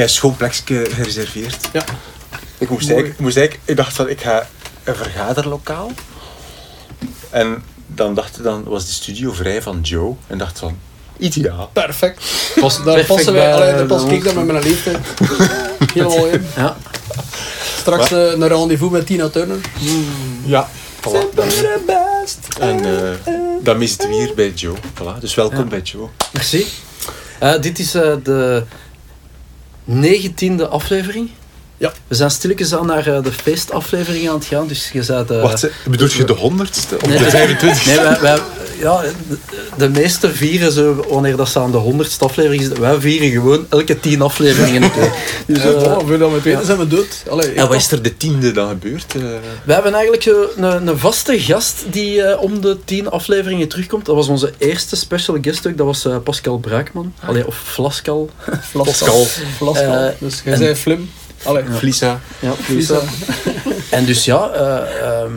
heb een schoon plekje gereserveerd. Ja. Ik moest, Mooi. eigenlijk, ik moest eigenlijk, ik dacht van, ik ga een vergaderlokaal. En dan, dacht, dan was de studio vrij van Joe. En dacht van, ideaal. Perfect. Past Daar perfect passen wij, allee, daar de pas ik dan met mijn leeftijd helemaal in. Ja. Straks eh, een rendezvous met Tina Turner. Ja. Voilà, dan, en eh, dan zitten we hier bij Joe. Voilà, dus welkom Ja. bij Joe. Merci. Eh, dit is eh, de negentiende aflevering. Ja. We zijn stilletjes aan naar eh, de feestaflevering aan het gaan, dus je zei de... Wacht, bedoel je de honderdste of Nee, de nee, 25 Nee, wij, wij- ja, de, de meeste vieren zo wanneer dat ze aan de honderdste aflevering zitten. Wij vieren gewoon elke tien afleveringen een keer. Dus, Dus, eh, oh, voordat we het weten zijn we dood. Allee, En wat is er de tiende dan gebeurd? Eh, We hebben eigenlijk een, een vaste gast die eh, om de tien afleveringen terugkomt. Dat was onze eerste special guest ook, dat was eh, Pascal Braakman. Allee, of Flaskal. Flaskal. Flaskal. Eh, dus jij en- zei flim. Allee, Flisa. Ja, Lisa. En dus ja, eh, ehm,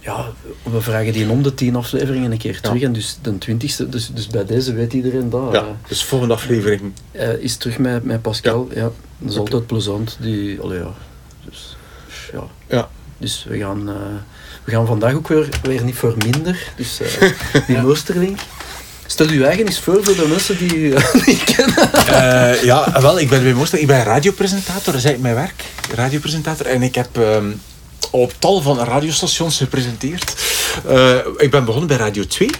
ja, we vragen die om de tien afleveringen een keer terug. En dus de twintigste, dus, dus bij deze weet iedereen dat. Ja, dus volgende aflevering. eh, eh, is terug met, met Pascal. Ja. dat is altijd plezant. Die, allee, ja. Dus, ja. Ja. Dus we gaan, eh, we gaan vandaag ook weer, weer niet voor minder. Dus eh, die Moosterling. Stel je eigen eens voor voor de mensen die u niet kennen. Eh, ja, wel, ik ben bij Mooster. Ik ben radiopresentator, dat is eigenlijk mijn werk. Radiopresentator. En ik heb ehm, op tal van radiostations gepresenteerd. Eh, ik ben begonnen bij Radio 2,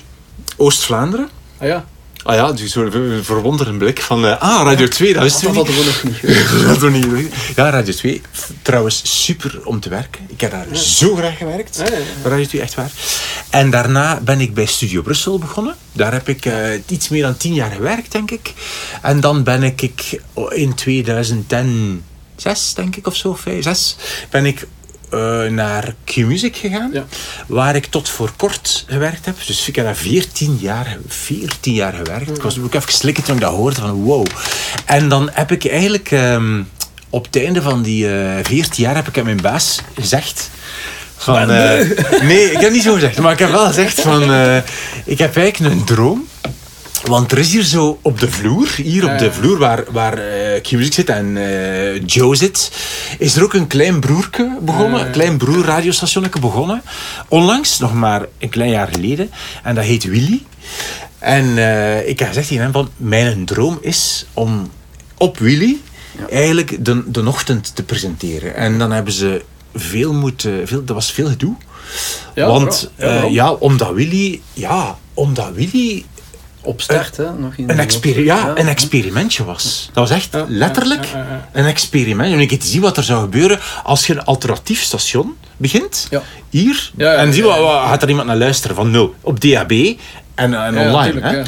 Oost-Vlaanderen. Ah ja. Ah ja, dus zo'n verwonderde blik van... eh, ah, Radio 2, dat is Dat toen hadden we nog niet. Dat niet. Ja, Radio 2. f- Trouwens, super om te werken. Ik heb daar zo graag gewerkt. Ja, ja, Radio 2, echt waar. En daarna ben ik bij Studio Brussel begonnen. Daar heb ik eh, iets meer dan tien jaar gewerkt, denk ik. En dan ben ik, ik in 2006, denk ik, of zo, vijf, zes, ben ik eh, naar Q-Music gegaan. Ja. Waar ik tot voor kort gewerkt heb. Dus ik heb daar 14 jaar, 14 jaar gewerkt. Ik was ook even slikken toen ik dat hoorde van wow. En dan heb ik eigenlijk ehm, op het einde van die eh 14 jaar heb ik aan mijn baas gezegd. Van, eh, nee, ik heb niet zo gezegd, maar ik heb wel gezegd van ik heb eigenlijk een droom. Want er is hier zo op de vloer, hier op de Ja. vloer waar, waar eh Q-Music zit en eh, Joe zit, is er ook een klein broerke begonnen, een klein broer radiostationnetje begonnen. Onlangs, nog maar een klein jaar geleden. En dat heet Willy. En eh, ik heb gezegd tegen hem van, mijn droom is om op Willy eigenlijk de, de ochtend te presenteren. En dan hebben ze veel moeten, veel, dat was veel gedoe. Ja, Want eh, ja, omdat Willy, ja, omdat Willy Op start, hè? Nog in een, ja, een experimentje was. Dat was echt letterlijk een experiment. Keer te zien wat er zou gebeuren als je een alternatief station begint. Hier. En zie wat, gaat er iemand naar luisteren van nul. Op DAB en, en Ja, online. tuurlijk, hè.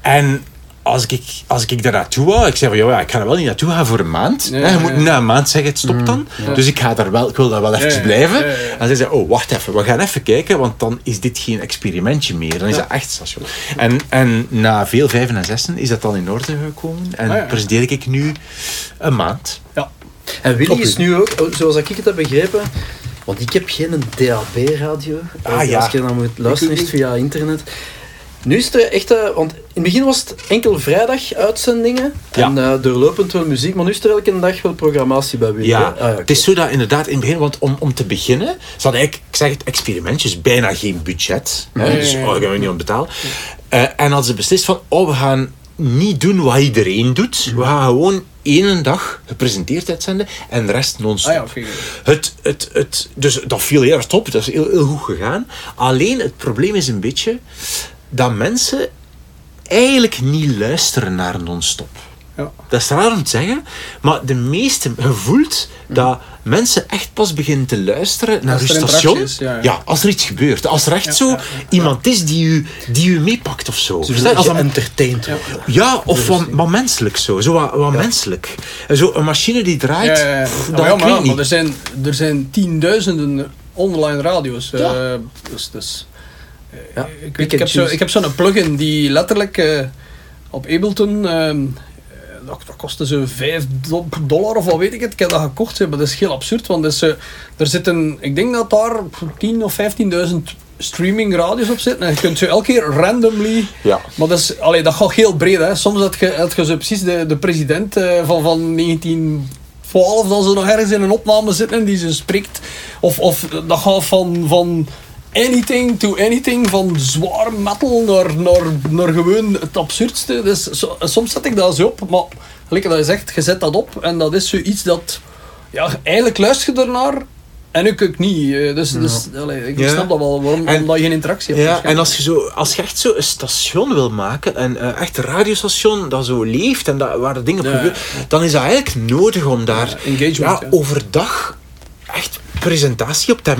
En als ik, als ik daar naartoe wou, ik zei van ja, ik ga er wel niet naartoe gaan voor een maand. Hè. Je moet ja. na een maand zeggen, het stopt dan. Dus ik, ga daar wel, ik wil daar wel even blijven. En zij zei, oh wacht even, we gaan even kijken, want dan is dit geen experimentje meer. Dan is dat echt station. En, en na veel vijven en zessen is dat dan in orde gekomen. En Ah, ja. presenteer ik nu een maand. Ja. En Willy Op is nu ook, zoals ik het heb begrepen, want ik heb geen DAB-radio. Ah, ja. Als je dan moet luisteren, is het via internet. Nu is er echt, eh, want in het begin was het enkel vrijdag uitzendingen Ja. en eh, doorlopend wel muziek, maar nu is er elke dag wel programmatie bij Willy. Ja? Ah, het is zo dat inderdaad in het begin, want om, om te beginnen, ze hadden eigenlijk, ik zeg het, experimentjes, bijna geen budget. Hè, Ja, ja, dus ja. oh, daar gaan we niet om betalen. Eh, en hadden ze beslist van, oh, we gaan niet doen wat iedereen doet. We gaan gewoon één dag gepresenteerd uitzenden en de rest non-stop. Ah ja. Het, het, het, dus dat viel heel erg top, dat is heel, heel goed gegaan. Alleen het probleem is een beetje dat mensen eigenlijk niet luisteren naar non-stop. Ja. Dat is raar om te zeggen, maar de meeste gevoelt dat mensen echt pas beginnen te luisteren naar uw er station. ja, ja. als er iets gebeurt. Als er echt Ja, zo ja, ja, iemand is die u, die u meepakt of zo. Willen Als dat- worden. ja, of wat, wat menselijk zo. Zo wat, wat menselijk. En Zo een machine die draait, Ja, ja, ja. pff, Ja, dat maar ja, ik maar, weet ja, niet. maar er zijn, er zijn tienduizenden online radio's. eh, Ja. dus, dus, Ja, ik, ik, heb zo, ik heb zo'n plugin die letterlijk eh, op Ableton. ehm, eh, dat, dat kostte zo 5 do- dollar of wat weet ik het. Ik heb dat gekocht, maar dat is heel absurd. Want is, eh, er zitten, ik denk dat daar 10 of 15.000 streaming radios op zitten en je kunt ze elke keer randomly Ja. maar dat, is, allee, dat gaat heel breed. Hè. Soms had je, had je zo precies de, de president eh, van, van 1912, dan ze nog ergens in een opname zitten en die ze spreekt. Of, of dat gaat van, van anything to anything, van zwaar metal naar, naar, naar gewoon het absurdste. Dus soms zet ik dat zo op, maar gelijk dat je zegt, je zet dat op en dat is zoiets dat... Ja, eigenlijk luister je ernaar en ik ook niet. eh, Dus, dus ik Ja. snap dat wel, waarom, En- omdat je geen interactie hebt. Ja, en als je, zo, als je echt zo een station wil maken, een eh, echt een radiostation dat zo leeft en dat, waar de dingen Ja. gebeuren, dan is dat eigenlijk nodig om daar overdag echt presentatie op. Ja.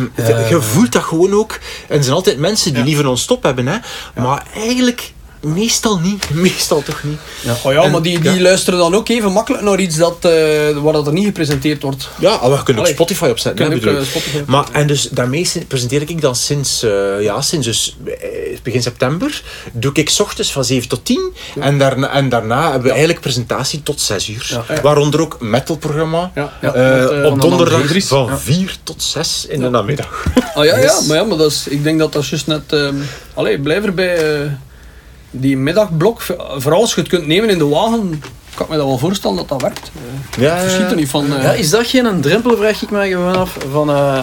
Je voelt dat gewoon ook. En er zijn altijd mensen die liever non-stop hebben, hè. maar eigenlijk meestal niet. Meestal toch niet. Oh ja, En- maar die, die ja. luisteren dan ook even makkelijk naar iets dat, eh, waar dat er niet gepresenteerd wordt. Ja, maar we kunnen ook. Spotify opzetten. Hè, je ook, eh, ik. Spotify maar, en dus daarmee presenteer ik dan sinds, eh, ja, sinds dus, begin september. Doe ik 's ochtends van 7 tot 10. En, daarna, en daarna hebben we eigenlijk presentatie tot 6 uur. Ja, ja. Waaronder ook metalprogramma. Ja, ja, Eh, met, eh, op van donderdag van Ja. 4 tot 6 in de namiddag. Ah ja, ja, Yes. maar, ja, maar dat is, ik denk dat dat juist net... ehm allee, blijf erbij. Eh, die middagblok, vooral als je het kunt nemen in de wagen, kan ik me dat wel voorstellen dat dat werkt. Eh, Ja, ik verschiet er niet van. eh. Ja, is dat geen een drempel, vraag ik mij gewoon af. Van, eh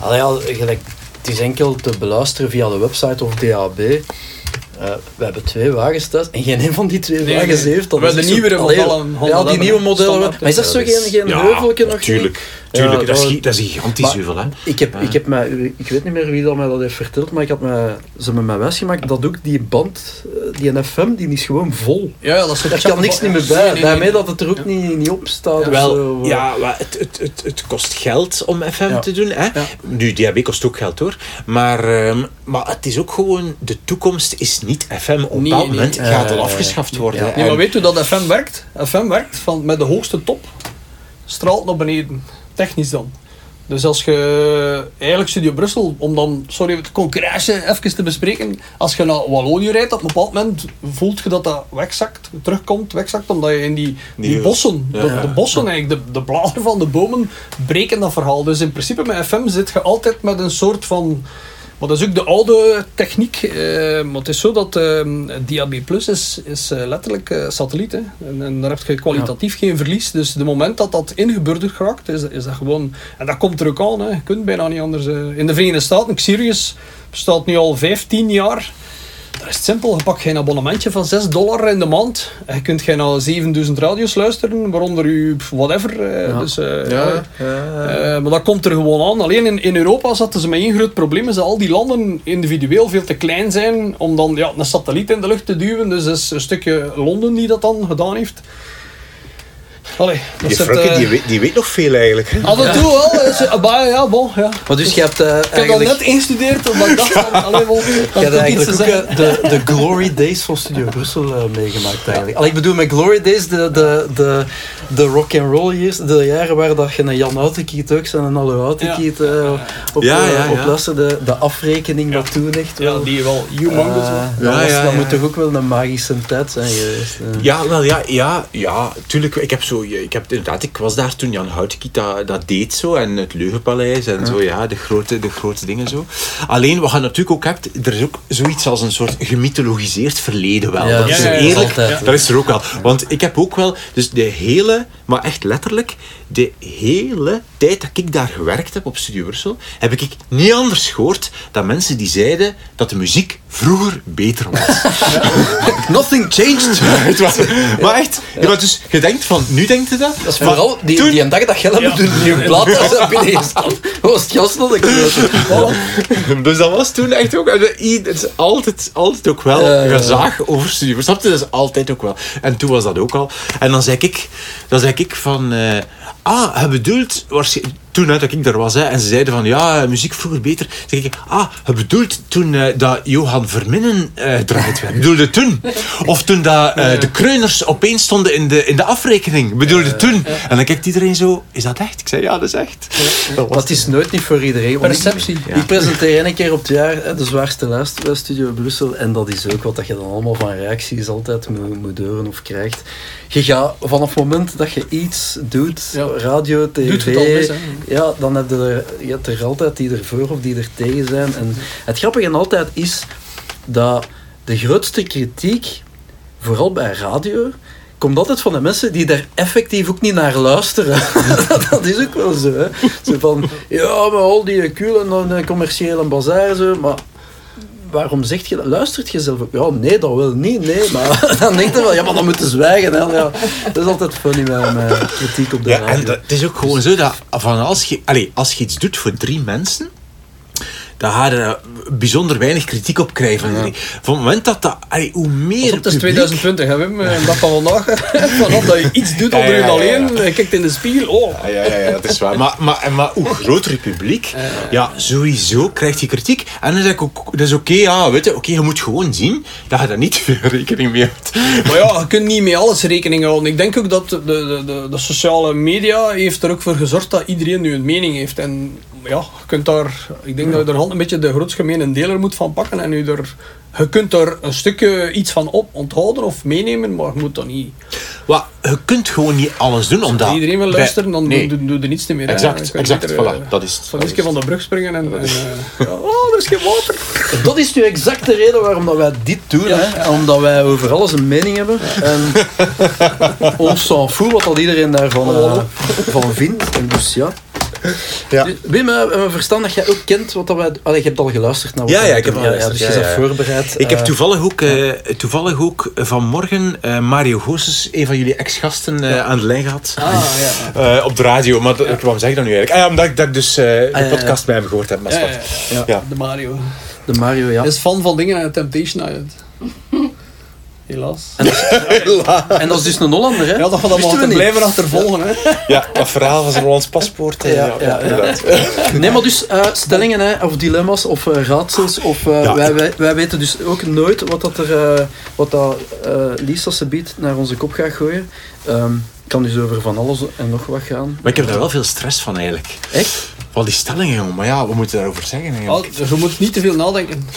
allee, ja, gelijk, het is enkel te beluisteren via de website of DAB. Eh, we hebben twee wagens thuis en geen een van die twee Nee, wagens nee. heeft. Dat We is de nieuwere modellen Ja, die hebben, nieuwe modellen. Maar is dat zo geen, geen heuveltje nog? niet? Tuurlijk. Ja, dat, is, dat- dat is gigantisch Maar- hè. Ik heb, ik heb mij, ik weet niet meer wie dat mij dat heeft verteld, maar ik had mij, ze hebben mij wijsgemaakt dat ook die band, eh, die FM, die is gewoon vol. Ja, ja, dat is Daar kan niks niet meer bij. Nee, nee, nee. Daarmee dat het er ook Ja. niet, niet op staat. Wel, zo. ja, maar het, het, het, het kost geld om FM Ja. te doen. Hè? Ja. Nu, DHB kost ook geld hoor. Maar, ehm, maar het is ook gewoon, de toekomst is niet FM. Op een Nee, bepaald nee. moment Eh, gaat het afgeschaft worden. ja. hè. Nee, maar weet je hoe dat FM werkt? FM werkt van, met de hoogste top, straalt naar beneden. Technisch dan. Dus als je eigenlijk Studio Brussel, om dan, sorry, het concurrentie even te bespreken, als je naar Wallonië rijdt, op een bepaald moment voelt je dat dat wegzakt, terugkomt, wegzakt, omdat je in die, die bossen, ja. de bossen eigenlijk, de, de bladeren van de bomen, breken dat verhaal. Dus in principe met FM zit je altijd met een soort van maar dat is ook de oude techniek. eh, maar het is zo dat eh, DAB Plus is, is eh, letterlijk eh, satelliet. Hè. En, en daar heb je kwalitatief geen verlies. Dus de moment dat dat ingeburgerd geraakt, is, is dat gewoon... En dat komt er ook aan. Hè. Je kunt bijna niet anders. In de Verenigde Staten, Sirius bestaat nu al 15 jaar. Dat is simpel. Je pakt geen abonnementje van 6 dollar in de maand. En je kunt geen naar 7000 radio's luisteren, waaronder je whatever. eh, Ja. Dus, eh, Ja, eh, maar dat komt er gewoon aan. Alleen in, in Europa zaten ze met één groot probleem. Is dat al die landen individueel veel te klein zijn om dan ja, een satelliet in de lucht te duwen. Dus dat is een stukje Londen die dat dan gedaan heeft. Allee, dat die eh, die, weet, die weet nog veel eigenlijk. hè. Af en toe wel. eh, bah, ja, bon, ja. Maar dus je hebt eh, Ik heb dat eigenlijk... net ingestudeerd, omdat ik dacht van, allee, wel, Je dat hebt eigenlijk ook eh, de, de Glory Days van Studio Brussel eh, meegemaakt eigenlijk. Allee, ik bedoel met Glory Days de, de, de, de rock and roll years, de jaren waar dat je een Jan Houtenkiet ook en een Allo Houtenkiet eh, op, Ja, eh, ja, op ja. luisterde. De afrekening dat toen echt Ja, die wel humongous. eh, was. dat Ja, was- ja, dat ja. moet toch ook wel een magische tijd zijn geweest. eh. Ja, wel, ja, ja, ja, tuurlijk. Ik heb zo, ik heb inderdaad, ik was daar toen Jan Houtkiet dat, dat deed zo en het Leugenpaleis en zo, ja, de grote, de grote dingen zo. Alleen, wat je natuurlijk ook hebt, er is ook zoiets als een soort gemythologiseerd verleden wel. Ja, dat is eerlijk, altijd. dat is er ook wel. Want ik heb ook wel, dus de hele, maar echt letterlijk, de hele tijd dat ik daar gewerkt heb op Studio Brussel, heb ik niet anders gehoord dan mensen die zeiden dat de muziek vroeger beter was. Nothing changed! Het was- Maar echt, ja, maar dus, je denkt van, nu denkt je dat? Dat is maar vooral die, toen- die een dag dat Gellem Ja. doen, die een plaat zo binnen was het gas nog een. Dus dat was toen echt ook... Het is altijd, altijd ook wel gezaag over studie. Snap je? Dat is altijd ook wel. En toen was dat ook al. En dan zei ik, dan zei ik van... eh, ah, je bedoelt... waarsch- Toen hè, dat ik daar was, hè, en ze zeiden van ja, muziek vroeger beter. zeg ik, ah, je bedoelt toen eh, dat Johan Verminnen eh draait werd. Bedoelde toen. Of toen dat eh, de kreuners opeens stonden in de, in de afrekening. Bedoelde toen. En dan kijkt iedereen zo, is dat echt? Ik zei, ja, dat is echt. Dat is nooit niet voor iedereen. want ik- Perceptie. Ik presenteer één keer op het jaar hè, de zwaarste lijst bij Studio Brussel. En dat is ook wat dat je dan allemaal van reacties altijd moet, moet horen of krijgt. Je gaat vanaf het moment dat je iets doet, Ja. radio, Doet tv, ja, dan heb je er, je er altijd die ervoor of die er tegen zijn. En het grappige altijd is dat de grootste kritiek, vooral bij radio, komt altijd van de mensen die daar effectief ook niet naar luisteren. dat is ook wel zo. Hè. Van, ja, maar al die kulen en dan commerciële bazaar, zo, maar waarom zegt je dat? Luistert je zelf ook? Ja, nee, dat wil niet, nee. Maar dan denkt je wel, ja, maar dan moeten zwijgen. Hè. Ja, dat is altijd funny met, met kritiek op de Ja, radio. en dat, het is ook gewoon zo dat van als, je, allez, als je iets doet voor drie mensen, dan ga je er bijzonder weinig kritiek op krijgen. Van het moment dat dat, hoe meer op, het is publiek- 2020, hè, Wim? Een dag van vandaag. Vanaf dat je iets doet onder je alleen, je kijkt in de spiegel, oh. Ja, ja, ja, ja, dat is waar. Maar, maar, en maar hoe groter het publiek, ja, sowieso krijgt je kritiek. En dan zeg ik ook, dat is oké, ja, weet je, oké, je moet gewoon zien dat je daar niet veel rekening mee hebt. Maar ja, je kunt niet met alles rekening houden. Ik denk ook dat de, de, de, de sociale media heeft er ook voor gezorgd dat iedereen nu een mening heeft. En ja, je kunt daar, ik denk dat je er altijd een beetje de grootst gemene deler moet van pakken. En je, er, je kunt er een stukje iets van op onthouden of meenemen, maar je moet dat niet. Maar je kunt gewoon niet alles doen, omdat... Als iedereen wil luisteren, dan nee. doe, doe, doe er niets meer. Exact, exact, voilà, eh, dat is het. Van van de brug springen en... en eh, ja, oh, er is geen water. Dat is nu exact de reden waarom dat wij dit doen. Hè? Omdat wij over alles een mening hebben. En ons s'en fout wat dat iedereen daarvan eh, van vindt. En dus ja. Ja. Dus, Wim, eh, we verstaan dat jij ook kent wat dat wij... Allee, je hebt al geluisterd naar wat Ja, ja, ik heb al ja, ja, geluisterd, Dus je bent ja. voorbereid. Ik heb eh, toevallig ook, eh, toevallig ook vanmorgen eh, Mario Goossens, een van jullie ex-gasten, eh, aan de lijn gehad. Ah, ja. Eh, op de radio, maar dat, waarom zeg ik dat nu eigenlijk? Ah ja, omdat ik, dat ik dus eh, de ja. podcast bij hem gehoord heb. Maar Ja, zwart. ja, ja. Ja. De Mario. De Mario, ja. Hij is fan van dingen en Temptation Island. Helaas. En dat, is, en dat is dus een Hollander, hè? Ja, dat gaat allemaal te blijven achtervolgen. Hè. Ja, dat verhaal van zijn Hollands paspoort. eh, Ja, ja, ja, ja. inderdaad. Nee, maar dus eh, stellingen hè, of dilemma's of eh, raadsels. Of, eh, Ja, wij, wij, wij weten dus ook nooit wat, dat er, eh, wat dat, eh Lisa Sebiet naar onze kop gaat gooien. Ehm kan dus over van alles en nog wat gaan. Maar ik heb daar wel veel stress van eigenlijk. Echt? Van die stellingen, jongen. Maar ja, we moeten daarover zeggen eigenlijk. Oh, je moet niet te veel nadenken.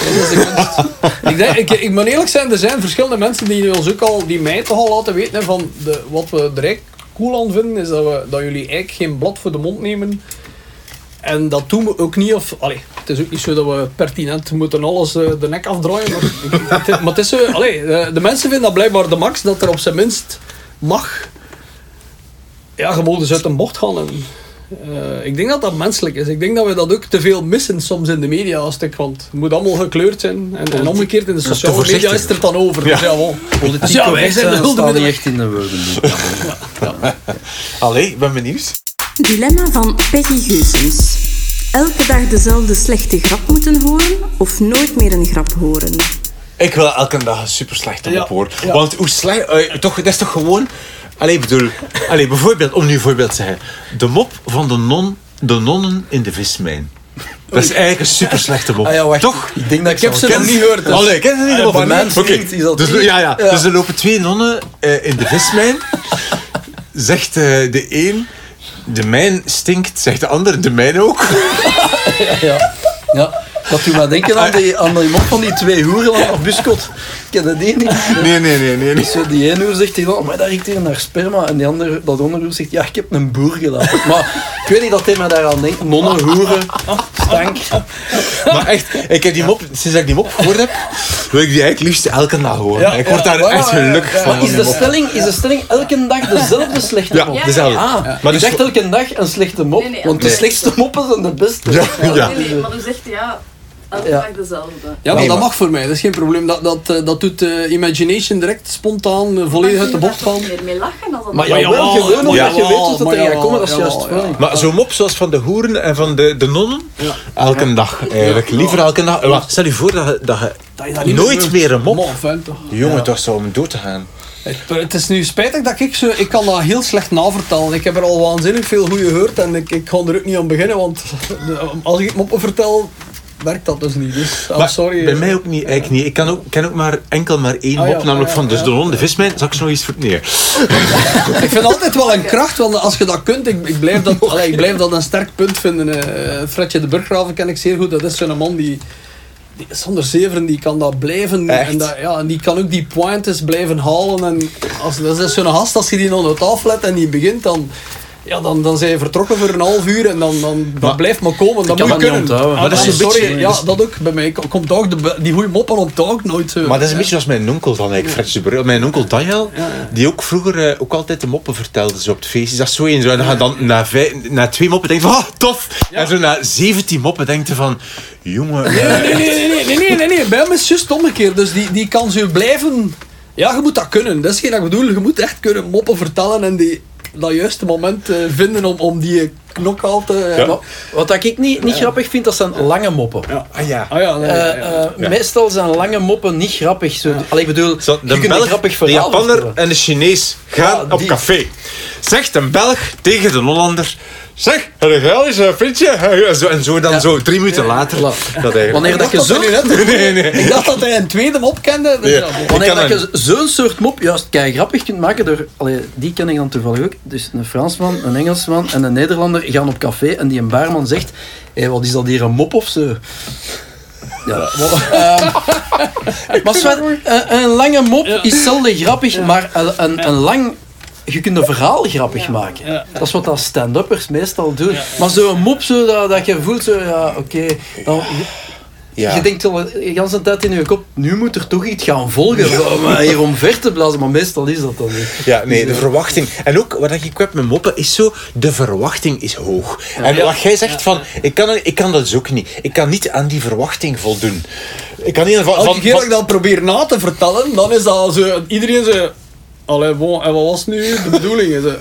Ik, denk, ik, ik moet eerlijk zijn, er zijn verschillende mensen die ons ook al, die mij toch al laten weten van de, wat we er eigenlijk cool aan vinden, is dat, we, dat jullie eigenlijk geen blad voor de mond nemen. En dat doen we ook niet. Of, allee, het is ook niet zo dat we pertinent moeten alles eh, de nek afdraaien. Maar, het, maar het is zo, allee, de, de mensen vinden dat blijkbaar de max dat er op zijn minst mag. Ja, je moet dus uit een bocht gaan. En, eh, ik denk dat dat menselijk is. Ik denk dat we dat ook te veel missen soms in de media. Als want het moet allemaal gekleurd zijn. En, en omgekeerd in de sociale media is het er dan over. Dus ja, wel. Politiek Dus ja, wij zijn de niet echt in de woorden. Allee, ik ben benieuwd. Dilemma van Peggy Geusens. Elke dag dezelfde slechte grap moeten horen of nooit meer een grap horen? Ik wil elke dag een super slechte Ja, mop horen. ja. Want hoe slecht... eh, toch, dat is toch gewoon... Allee, bedoel... Allee, bijvoorbeeld, om nu een voorbeeld te zeggen. De mop van de, non, de nonnen in de vismijn. Dat is eigenlijk een super slechte mop. Ah ja, wacht. Toch? Ik denk dat ik, Ik heb ze nog kennen. niet gehoord. Dus. Allee, ken je niet? De bij mop? mijn Oké, vriend is dat dus, niet. ja, ja. Ja. dus er lopen twee nonnen eh, in de vismijn. Zegt eh, de een... De mijn stinkt, zegt de ander, de mijn ook. Ja. ja. Dat doet mij denken aan die, aan die mop van die twee hoeren op Buskot. Ken dat die niet. Nee, nee, nee, nee. nee. Zo, die ene hoer zegt tegen oh, maar dat riekt hier naar sperma. En die andere, dat andere hoer zegt, ja, ik heb een boer gelaten. Maar ik weet niet dat hij mij daaraan denkt. Nonnen, hoeren, stank. Maar echt, ik heb die mop, sinds dat ik die mop gehoord heb, wil ik die eigenlijk liefst elke dag horen. Ja, ik word ja, daar ja, echt ja, ja, gelukkig ja. van. Maar is de mop. stelling, is de stelling elke dag dezelfde slechte Ja, mop? dezelfde. Ah, Maar dus dacht voor- elke dag een slechte mop. Nee, nee, want de slechtste moppen zijn de beste. Ja, ja. Nee, nee, maar dan zegt hij ja, elke Ja. dag dezelfde. Ja, maar Nee, dat maar- mag voor mij. Dat is geen probleem. Dat, dat, eh, dat doet eh, Imagination direct spontaan eh, volledig uit de bocht gaan. gaan. meer mee lachen als dat Maar Maar jawel, jawel, gewoon omdat ja. je weet er gaat komen, dat is juist jawel, funny. Maar zo'n mop zoals van de hoeren en van de, de nonnen, Ja. elke dag eigenlijk. Liever elke dag. Maar Stel je voor dat je, dat je Dat je dat nooit meer een mop... Man, vent, toch. Jongen, toch zou om dood te gaan. Het, het is nu spijtig dat ik zo... Ik kan dat heel slecht navertellen. Ik heb er al waanzinnig veel goede gehoord en ik, ik ga er ook niet aan beginnen, want de- als ik moppen vertel, werkt dat dus niet. Dus, Maar sorry. bij mij ook niet, eigenlijk niet. Ik kan ook, ken ook maar enkel maar één Ah, mop, ja, namelijk ja, van dus de non, de vismijn. Zal ik zo nog iets voor... Nee. Ik vind altijd wel een kracht, want als je dat kunt, ik, ik, blijf, dat, allee, ik blijf dat een sterk punt vinden. eh Fredje de Burggraven ken ik zeer goed. Dat is zo'n man die, die... Sander Zeveren, die kan dat blijven. Echt? En, dat, ja, en die kan ook die pointes blijven halen. En als, dat is zo'n gast, als je die nog op tafel hebt en die begint, dan... Ja, dan, dan zijn je vertrokken voor een half uur en dan, dan, blijft maar komen. Dat moet je kunnen. Ah, maar dat is een beetje, ja, dat ook. Bij mij komt ook de, die goede moppen ook nooit. Eh. maar dat is een beetje als mijn onkel dan, eigenlijk, Mijn onkel Daniel, die ook vroeger eh, ook altijd de moppen vertelde zo op het feest. Dat is zo. En dan, dan na, na twee moppen denkt van, oh, tof. En zo na zeventien moppen denken van, jongen... Nee, eh. nee, nee, nee, nee, nee, nee, Bij hem is het omgekeerd. Dus die, die kan zo blijven... Ja, je moet dat kunnen. Dat is geen dat ik bedoel. Je moet echt kunnen moppen vertellen en die dat juiste moment eh, vinden om, om die knockout te... Ja. Wat, ik niet, niet grappig vind, dat zijn lange moppen. Ah ja. Ah ja, nee, Eh, ja. eh. Meestal zijn lange moppen niet grappig. Zo, Allee, ik bedoel, Zo, je de Belg, grappig de Japanner en de Chinees gaan Ja, op die- café. Zegt een Belg tegen de Hollander... Zeg, heb je wel eens een vriendje? En zo, en zo dan Ja. zo drie minuten later. Dat eigenlijk. Wanneer dat je zo... Nee, nee. Ik dacht dat hij een tweede mop kende. Ja. bon. Wanneer dat je zo'n soort mop juist kei grappig kunt maken door... Allee, die ken ik dan toevallig ook. Dus een Fransman, een Engelsman en een Nederlander gaan op café en die een baarman zegt hé, wat is dat hier, een mop of zo? Ja. Ehm, maar Sven, een, een lange mop is zelden grappig, maar een, een, een lang... Je kunt een verhaal grappig maken. Ja. Dat is wat dat stand-uppers meestal doen. Maar zo'n mop, zo, dat, dat je voelt, zo, ja, oké... dan- Ja. je denkt al de hele tijd in je kop, nu moet er toch iets gaan volgen om eh, hier omver te blazen, maar meestal is dat dan niet. Ja, nee, de verwachting. En ook wat ik heb met moppen is zo, de verwachting is hoog. En wat jij zegt van, ik kan, ik kan dat dus ook niet. Ik kan niet aan die verwachting voldoen. Ik kan niet van... Als van, ik dat probeer na te vertellen, dan is dat zo... Iedereen zo... Allee, bon, en wat was nu de bedoeling?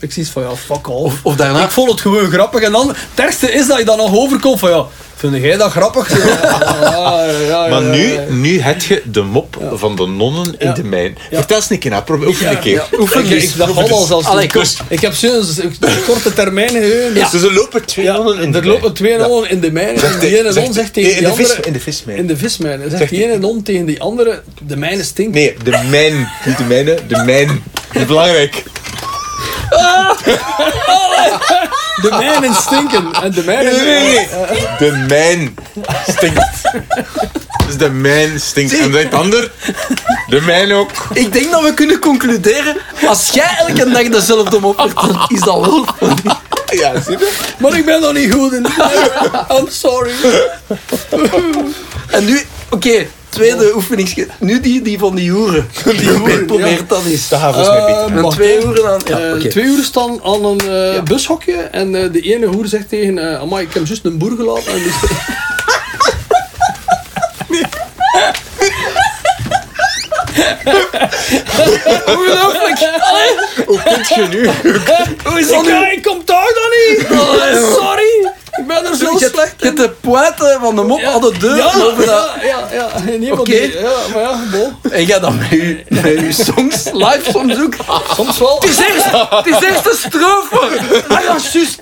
Ik zie iets van, ja, fuck off. Of, of daarna, Ik vond het gewoon grappig. En dan, het ergste is dat je dan nog overkomt van, ja, vind jij dat grappig? Ja, ja, ja, ja, maar nu, ja. nu heb je de mop van de nonnen in Ja. de mijn. Vertel eens een keer na, probeer oefen een keer. ja, oefen Ik, ik dacht al zelfs Allee, kom. Ik heb zo'n korte termijn geheugen. Dus, Dus er lopen twee ja, nonnen in de er mijn. lopen twee nonnen in de mijn. En die ene non zegt tegen die de vis, andere... In de vismijn. In de vismijn. Zegt die die- ene non tegen die andere, de mijne stinkt. Nee, de mijn. Niet de mijne, de mijn. Dat is belangrijk. De mijnen stinken. En de. Nee, nee, nee. De mijn stinkt. Dus de mijn stinkt. En de ander, de mijn ook. ik denk dat we kunnen concluderen, als jij elke dag dezelfde mop vertelt, is dat wel funny. Ja, zie je? Maar ik ben nog niet goed in. I'm sorry. En nu, oké, tweede oefening, nu die, die van die hoeren. Die hoeren, probeer dat eens. Dat gaat volgens mij beter. Twee hoeren aan... Eh. Twee staan aan een eh, bushokje en eh, de ene hoer zegt tegen uh, Amai, ik heb juist een boer gelaten. En Ongelooflijk! Hoe kunt je nu? Hoe is dat nu? ik kom thuis dan niet! Oh, sorry! Ik ben er zo slecht Je hebt de pointe van de mop aan de deur Ja, ja, ja, ja. En iemand Oké. die- Ja, maar ja, bon. En jij dan met je, met je songs, live songs ook. Soms wel. Het is eerst, het is eerst de strofe. Ah ja, juist.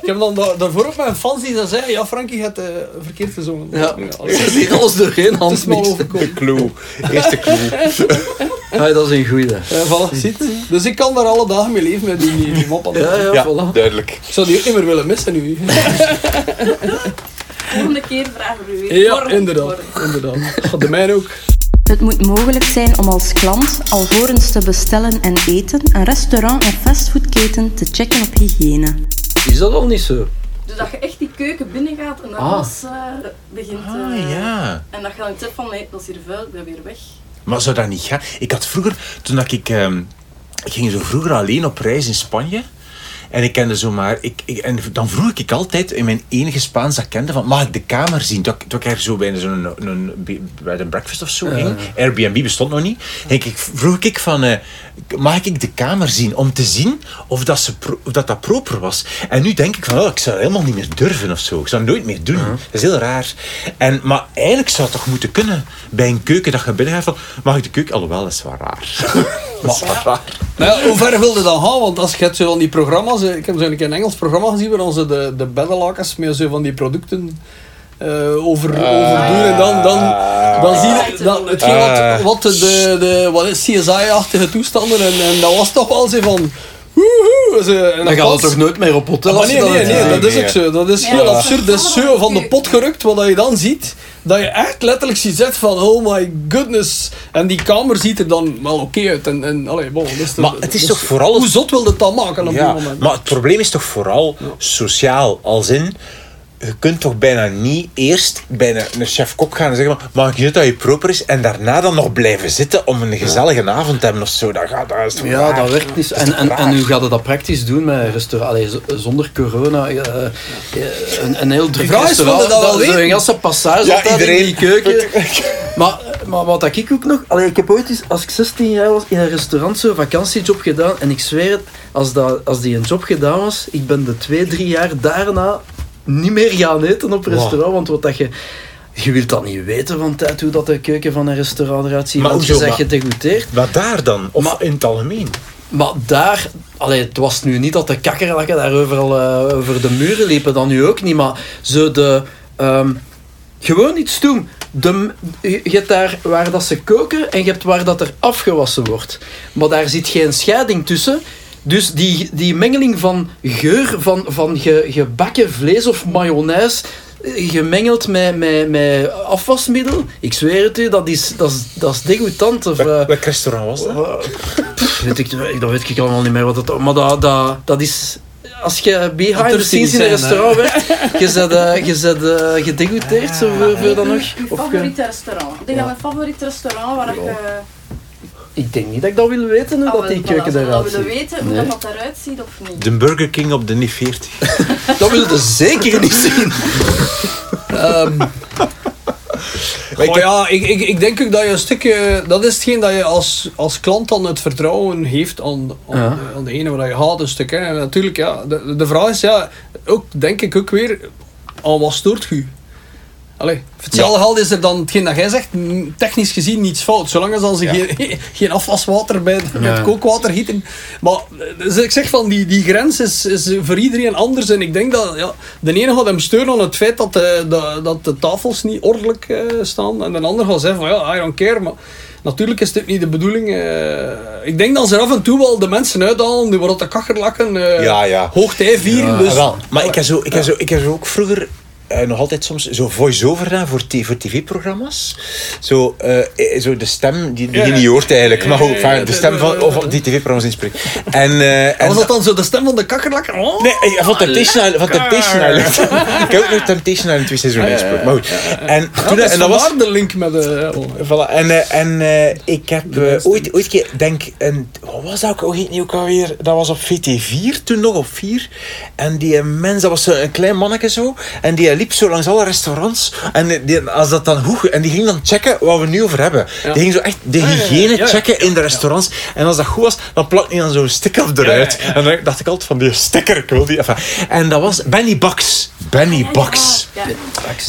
Ik heb dan da- daarvoor ook mijn fans die dan zeiden, ja Frankie, je hebt eh, verkeerd gezongen. Ja, je is- ziet alles doorheen overkomen. De clue. Eerste clue. Ja, dat is een goeie. Ja, voilà, ziet. Dus ik kan daar alle dagen mee leven met die, mop. Ja, ja, Ja, voilà. duidelijk. Ik zou die ook niet meer willen missen nu. Volgende keer vragen we weer. Ja, Morgen, inderdaad. morgen. inderdaad. De mijne ook. Het moet mogelijk zijn om als klant alvorens te bestellen en eten een restaurant- of fastfoodketen te checken op hygiëne. Is dat al niet zo? Dus dat je echt die keuken binnengaat en dat Ah. alles eh, begint... Ah, eh, ja. En dat je dan zegt van, nee, dat is hier vuil, ik ben weer weg. Maar zou dat niet gaan? Ik had vroeger, toen dat ik... ehm, ik ging zo vroeger alleen op reis in Spanje. En ik kende zomaar... Ik, ik, en dan vroeg ik altijd in mijn enige Spaans dat ik kende van... Mag ik de kamer zien? Toen, ik- toen ik er zo bij zo'n een, bij een breakfast of zo ging. Airbnb bestond nog niet. En ik, vroeg ik van... eh, mag ik de kamer zien? Om te zien of dat, ze pro- of dat, dat proper was. En nu denk ik van... Oh, ik zou helemaal niet meer durven of zo. Ik zou het nooit meer doen. Dat is heel raar. En, maar eigenlijk zou het toch moeten kunnen. Bij een keuken dat je binnen gaat van... Mag ik de keuken? Alhoewel, dat is wel raar. Maar ja, hoe ver wilde dat gaan? Want als je zo van die programma's... eh, Ik heb zo een keer een Engels programma gezien waar ze de, de beddenlakens met zo van die producten eh, over, overdoen. En dan, dan, dan zie je dan, hetgeen wat, wat de, de, wat is CSI-achtige toestanden. En, en dat was toch wel zo van... woehoe, zo, en Dan gaat het toch nooit meer op hotel nee, nee, dat nee, dat is ook zo. Dat is heel absurd. Dat is zo van de pot gerukt wat je dan ziet. Dat je echt letterlijk ziet van oh my goodness. En die kamer ziet er dan wel oké uit. En, en, allee, bon, dus Maar het is toch vooral- Hoe zot wil het dan maken op Ja, die moment? maar het probleem is toch vooral sociaal. Als in, je kunt toch bijna niet eerst bij een, een chef-kok gaan en zeggen: van, Mag ik niet dat je proper is? En daarna dan nog blijven zitten om een gezellige avond te hebben of zo. Dat, gaat, dat is Ja, raar? dat werkt niet. Dat En, en, en hoe gaat je dat praktisch doen met restaurant? Allee, zonder corona, eh, eh, een, een heel druk restaurant. dat wel Zo'n ganse passage Ja, altijd iedereen- in die keuken. Maar, maar wat ik ook nog... Allee, ik heb ooit eens, als ik 16 jaar was, in een restaurant zo'n vakantiejob gedaan. En ik zweer het, als, dat, als die een job gedaan was, ik ben de twee, drie jaar daarna niet meer gaan eten op Wow. restaurant. Want wat dat je... Je wilt dat niet weten van tijd hoe dat de keuken van een restaurant eruit ziet. Maar want je Maar- gedegoûteerd. Wat daar dan? Of Maar- in het algemeen? Maar daar, allee, het was nu niet dat de kakkerlakken daar overal eh, over de muren liepen, dan nu ook niet, maar zo de. ehm, gewoon iets doen. De, je je hebt daar waar dat ze koken en je hebt waar dat er afgewassen wordt. Maar daar zit geen scheiding tussen. Dus die, die mengeling van geur van, van ge, gebakken vlees of mayonaise eh, gemengeld met, met, met afwasmiddel, ik zweer het u, dat is, dat is, dat is degoutant. Of, eh, Welk, restaurant was dat? Pff, weet ik, dat weet ik allemaal niet meer wat het Maar dat, dat, dat is. Als je behind Dat the scenes in een restaurant werkt, je bent, uh, je uh, zo voor, voor dan nog. Je- favoriete restaurant. Denk Ja. aan een favoriet restaurant waar ik... ik denk niet dat ik dat wil weten, hoe ah, dat die keuken we eruit dat willen ziet. weten hoe Nee. dat, dat eruit ziet of niet. De Burger King op de NIF 40. Dat wil je zeker niet zien. Ehm, Goh, ja, ik, ik, ik denk ook dat je een stukje... Dat is hetgeen dat je als, als klant dan het vertrouwen heeft aan, aan, Ja. aan waar je gaat, een stuk. Hè. En natuurlijk, ja, de, de vraag is, ja, ook, denk ik ook weer, aan wat stoort je? Allee, hetzelfde geld is er dan hetgeen dat jij zegt, technisch gezien niets fout. Zolang als dan ze Ja. geen, geen afwaswater bij het, Ja. kookwater gieten. Maar dus ik zeg van, die, die grens is, is voor iedereen anders. En ik denk dat ja, de ene gaat hem steunen aan het feit dat de, de, dat de tafels niet ordelijk eh, staan. En de ander gaat zeggen van, ja, I don't care. Maar natuurlijk is dit niet de bedoeling. eh. ik denk dat ze af en toe wel de mensen uithalen die worden de kakkerlakken uh, Ja, ja. hoogtij vieren. dus, wel. Maar ik heb, zo, ik, heb zo, ik heb zo ook vroeger eh, nog altijd soms zo voice-over gedaan voor, t- voor tv-programma's. Zo, eh, eh, zo de stem die, die Ja. je niet hoort eigenlijk, maar enfin, ja, de stem van of die tv-programma's inspreekt. En, eh, En was dat dan zo de stem van de kakkerlakken? Oh. Nee, van Temptation Island. Van Temptation Island. ik heb ook nog Temptation Island twee seizoenen gesproken. Maar goed. En, Ja, toen, dat is en dat was... de link met de... oh. Voilà. En, en eh, ik heb ooit, ooit keer, denk, een, wat was dat ook, hoe heet die ook alweer? Dat was op VT4, toen nog op 4. En die mens, dat was een klein manneke zo. En die liep zo langs alle restaurants. En die, als dat dan goed, en die ging dan checken wat we nu over hebben. Ja. Die ging zo echt de hygiëne ja. checken in de restaurants. En als dat goed was, dan plakte hij dan zo'n sticker eruit. En dan dacht ik altijd van, die sticker, ik wil die. Enfin, en dat was Benny Bax. Benny Bax.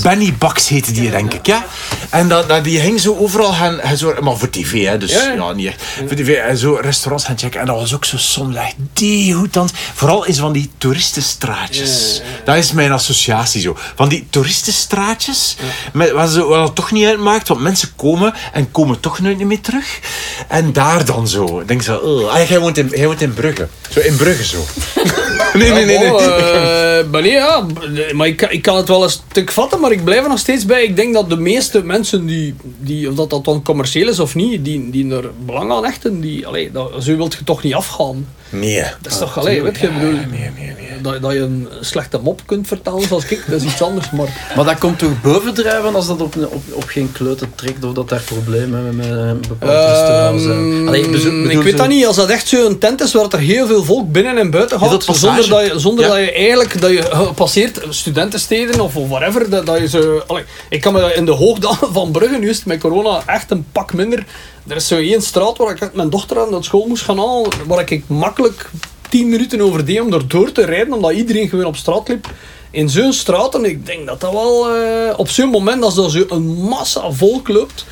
Benny Bax heette die, denk ik, ja. En dat, dat, die ging zo overal gaan, gaan zo, maar voor tv, hè, dus Ja, niet echt. Voor tv, en zo restaurants gaan checken. En dat was ook zo soms echt degoutant. Vooral in zo van die toeristenstraatjes. Dat is mijn associatie zo. Van die toeristenstraatjes, met, wat, zo, wat het toch niet uitmaakt, want mensen komen en komen toch nooit niet meer terug. En daar dan zo, ik denk zo, oh, ah, jij, woont in, jij woont in Brugge. Zo in Brugge zo. nee, nee, nee. eh, maar nee, ik, ik kan het wel een stuk vatten, maar ik blijf er nog steeds bij. Ik denk dat de meeste mensen die, die of dat, dat dan commercieel is of niet, die, die er belang aan hechten, die, allee, dat, zo wilt je toch niet afgaan. Nee. Dat is toch, allee, weet je, bedoel, nee, nee, nee. Dat, dat je een slechte mop kunt vertellen zoals ik, dat is iets anders. Maar Maar dat komt toch bovendrijven als dat op, op, op geen kleuten trekt of dat daar problemen met, met een bepaald restaurant zijn? Ehm, Allee, bezo- ik weet zo- dat niet, als dat echt zo'n tent is waar er heel veel volk binnen en buiten gaat, dat zonder, dat je, zonder Ja. dat je eigenlijk dat je passeert studentensteden of whatever, dat, dat je ze, allee, ik kan me in de hoogdagen van Brugge, nu is het met corona echt een pak minder. Er is zo één straat waar ik met mijn dochter aan naar school moest gaan halen, waar ik makkelijk 10 minuten over deed om er door te rijden, omdat iedereen gewoon op straat liep. In zo'n straat, en ik denk dat dat wel eh, op zo'n moment, als er zo een massa volk loopt,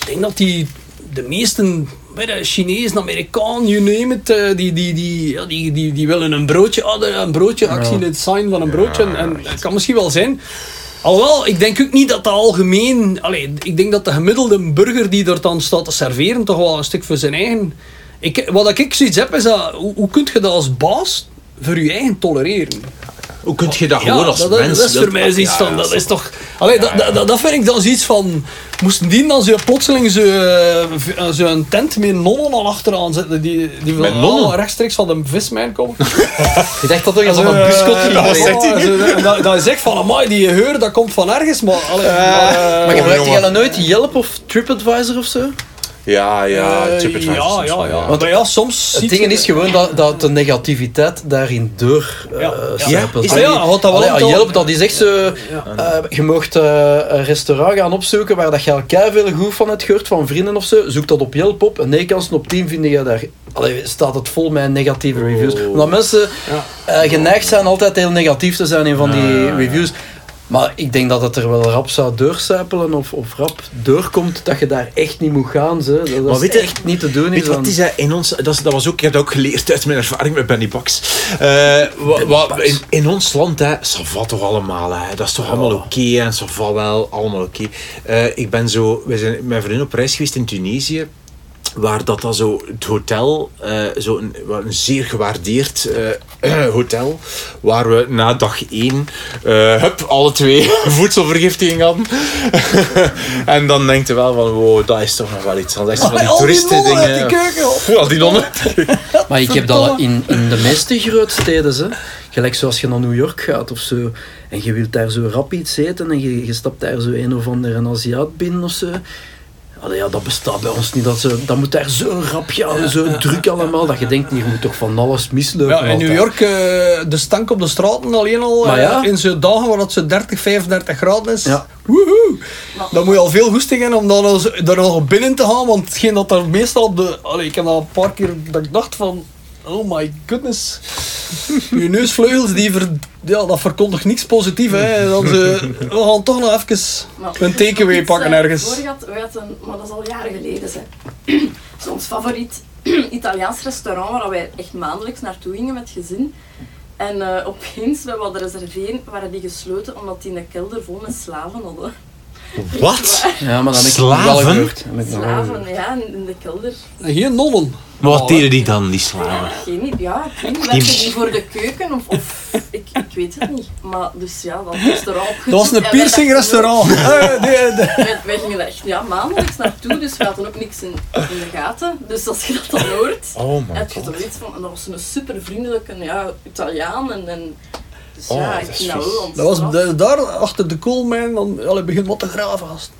ik denk dat die de meesten, je, Chinezen, Amerikanen, you name it, eh, die, die, die, ja, die, die, die willen een broodje hadden, een broodje, actie, het sign van een broodje. En, en dat kan misschien wel zijn. Alhoewel, ik denk ook niet dat dat algemeen... Allee, ik denk dat de gemiddelde burger die er dan staat te serveren toch wel een stuk voor zijn eigen... Ik, wat ik zoiets heb, is dat... Hoe, hoe kun je dat als baas voor je eigen tolereren? Hoe kun je dat Ja, gewoon als dat, dat- mens... dat is voor mij zoiets Ja, van, dat is toch... Allee, dat, dat, dat, dat vind ik dan zoiets van... Moesten die dan zo plotseling zo, eh, eh, zo een tent met nonnen al achteraan zetten, die, die Met nonnen? rechtstreeks van de vismijn komen? Ik dacht dat toch Zo, van een buskot eh, ging dat, was- zo, dat, is echt van, amai, die geur, dat komt van ergens, maar... Allee, maar, jongen. jij dan nooit Yelp of TripAdvisor of zo? Ja, ja, TripAdvisor ja, ja, ja. Maar ja, soms Het ding is gewoon dat, dat de negativiteit daarin door eh Ja. Ja, is dat- ja, wat dat wel Allee, Yelp, dat is echt zo... eh, je mocht eh, een restaurant gaan opzoeken waar dat je al veel goed van hebt gehoord, van vrienden of zo. Zoek dat op Yelp op. En 9 kansen op 10 vind je daar... Allee, staat het vol met negatieve reviews. Omdat mensen Ja. eh, geneigd zijn altijd heel negatief te zijn in van die reviews. Maar ik denk dat het er wel rap zou doorcijpelen of, of rap doorkomt dat je daar echt niet moet gaan. Ze. Dat, Maar weet is je- echt niet te doen. Weet is je wat is dat in ons? Dat, was ook, ik heb dat ook geleerd uit mijn ervaring met Benny Pax. Eh, wa- wa- in, in ons land, hè, va toch allemaal. Hè. Dat is toch allemaal oké hè, en ça va wel, allemaal oké. Eh, ik ben zo, wij zijn met mijn vriendin op reis geweest in Tunesië. Waar dat dan zo, het hotel, eh, zo een, wat een zeer gewaardeerd eh, hotel, waar we na dag één, eh hup, alle twee voedselvergiftiging hadden. en dan denkt je wel van, wow, dat is toch nog wel iets. Dat is van die toeristen dingen. die keuken, die nonnen. Maar ik heb dat in, in de meeste grootsteden, hè. gelijk zoals je naar New York gaat of zo, en je wilt daar zo rap iets eten en je, je stapt daar zo een of andere Aziat binnen of zo. Allee, ja, dat bestaat bij ons niet. Dat, zo, dat moet daar zo rap gaan, zo druk allemaal, dat je denkt, hier moet toch van alles mislopen. Ja, in altijd. New York, eh, de stank op de straten alleen al, Maar eh, in zo'n dagen waar het zo 30, 35 graden is. Ja. Woehoe. Dan moet je al veel goesting hebben om dan al zo- daar nog binnen te gaan, want hetgeen dat er meestal op de... Allee, ik heb al een paar keer dat ik dacht van... Oh my goodness. Je neusvleugels, die ver, ja, dat verkondigt niks positiefs. Hè. Dan ze, we gaan toch nog even Maar een takeaway pakken eh, ergens. Voor gehad, we hadden, maar dat is al jaren geleden. Hè. Ons favoriet Italiaans restaurant waar wij echt maandelijks naartoe gingen met gezin. En eh, opeens, we hadden reserveren, waren die gesloten omdat die een kelder vol met slaven hadden. Wat? Ja, maar dan heb ik het nog wel Slaven? gehoord. Heb ik nog wel gehoord. Slaven, ja, in in de kelder. Geen nonnen. Maar wat deden die dan, die slaven? Geen idee, ja, ik weet niet, werkten die voor de keuken of, of ik, ik weet het niet. Maar dus ja, dat restaurant. Dat was een en wij piercing dachten, restaurant. Eh, nee, nee. Wij, wij gingen er echt ja, maandelijks naartoe, dus we hadden ook niks in, in de gaten. Dus als je dat dan hoort, Oh my heb je god. toch iets van, en dat was een super vriendelijke ja, Italiaan. En, en, dus Oh, ja, dat ik is vind dat vies. wel Dat was daar achter de koolmijn, dan allee, begint wat te graven. gast.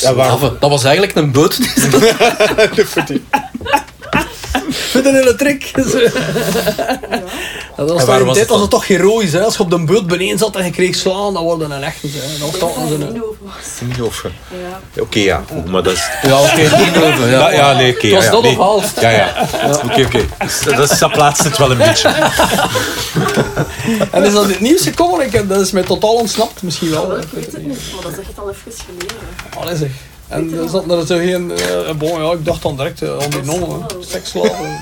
Ja. Dat was eigenlijk een boot. Met een hele trick. Dat was in tijd het was het toch heroïs. Hè? Als je op de boot beneden zat en je kreeg slaan, dan worden een ze dat een... was. Of- Ja. Oké, ja, maar dat is... Ja, oké, niet over. Ja. Ja, nee, oké. Het was ja, dat of half. Ja, ja. Oké, oké. Dat, is- dat plaatst het wel een beetje. En is dat in het nieuws gekomen? Dat is mij totaal ontsnapt, misschien wel. Ik weet het niet, maar dat is echt al even geleden. Allee zeg. En er zat er zo geen... eh, bon, ja, ik dacht dan direct eh, aan die nonnen. Seksslaven.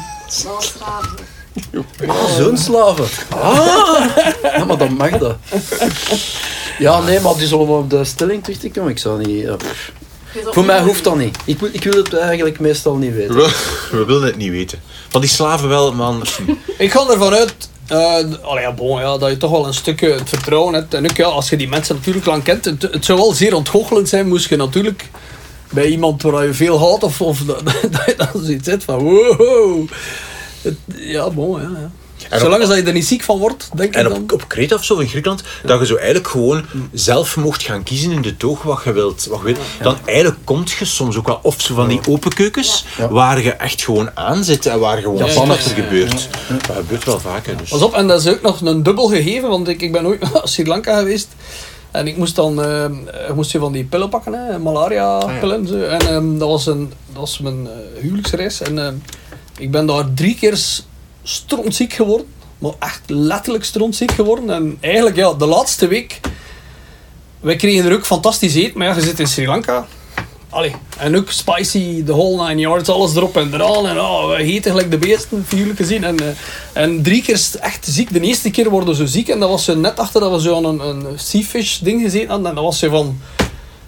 Raar. Ah, zo'n slaven. Ah! Ja, maar dan mag dat. Ja, nee, maar dus om op de stelling terug te komen, ik zou niet... pff. Voor mij hoeft dat niet. Ik, wil- ik wil het eigenlijk meestal niet weten. We, we willen het niet weten. Van die slaven wel, man. Ik ga ervan uit eh, allee, ja, bon, ja, dat je toch wel een stukje het vertrouwen hebt. En ook ja, als je die mensen natuurlijk lang kent, het, het zou wel zeer ontgoochelend zijn, moest je natuurlijk bij iemand waar je veel houdt, of, of dat, dat je dan zoiets hebt van wow. Het, ja, bon, ja. ja. En Zolang op- als je er niet ziek van wordt, denk ik En dan. op, op Kreta of zo in Griekenland, dat je zo eigenlijk gewoon zelf mocht gaan kiezen in de toog wat je wilt. Wat je wilt. Dan eigenlijk komt je soms ook wel, of zo van die open keukens, waar je echt gewoon aan zit en waar gewoon ja, wat ja. er gebeurt. Dat gebeurt wel vaker. Dus. Pas op, en dat is ook nog een dubbel gegeven, want ik, ik ben ooit naar Sri Lanka geweest. En ik moest dan, eh, ik moest van die pillen pakken, hè, malaria pillen. en zo. En ehm, dat, was een, dat was mijn eh, huwelijksreis. En ehm, ik ben daar drie keer strontziek geworden. Maar echt letterlijk strontziek geworden. En eigenlijk, ja, de laatste week... Wij kregen er ook fantastisch eten, maar ja, je zit in Sri Lanka. Allee, en ook spicy, the whole nine yards, alles erop en eraan. En oh, we eten gelijk de beesten, figuurlijk gezien. En, eh, en drie keer echt ziek. De eerste keer worden zo ziek. En dat was zo net achter dat we zo aan een, een seafish ding gezeten hadden. En dat was zo van...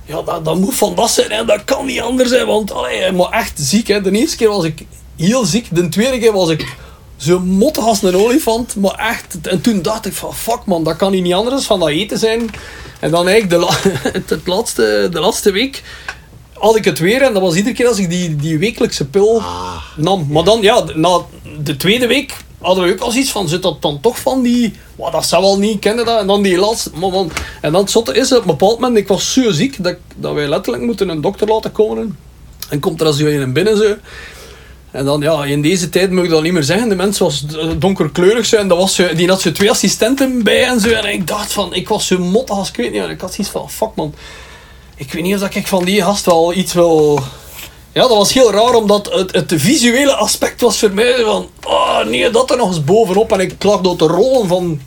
Ja, dat, dat moet van dat zijn. Hè. Dat kan niet anders zijn. Want allee, maar echt ziek. Hè. De eerste keer was ik heel ziek. De tweede keer was ik Zo mottig als een olifant, maar echt. En toen dacht ik van, fuck man, dat kan niet anders van dat eten zijn. En dan eigenlijk de, het laatste, de laatste week had ik het weer. En dat was iedere keer als ik die, die wekelijkse pil nam. Maar dan, ja, na de tweede week hadden we ook al zoiets van, zit dat dan toch van die... Wow, dat zou wel niet, kennen dat. En dan die laatste... Maar man, en dan het zotte is, op een bepaald moment, ik was zo ziek, dat, dat wij letterlijk moeten een dokter laten komen. En komt er als je in binnen zo... En dan, ja, in deze tijd moet ik dat niet meer zeggen. De mens was donkerkleurig zo, en dat was zo, die had zo twee assistenten bij en zo. En ik dacht van, ik was zo mottig als ik weet niet. En ik had zoiets van, fuck man. Ik weet niet of ik van die gast wel iets wil... Ja, dat was heel raar, omdat het, het visuele aspect was voor mij van... Oh nee, dat er nog eens bovenop. En ik lag door te rollen van...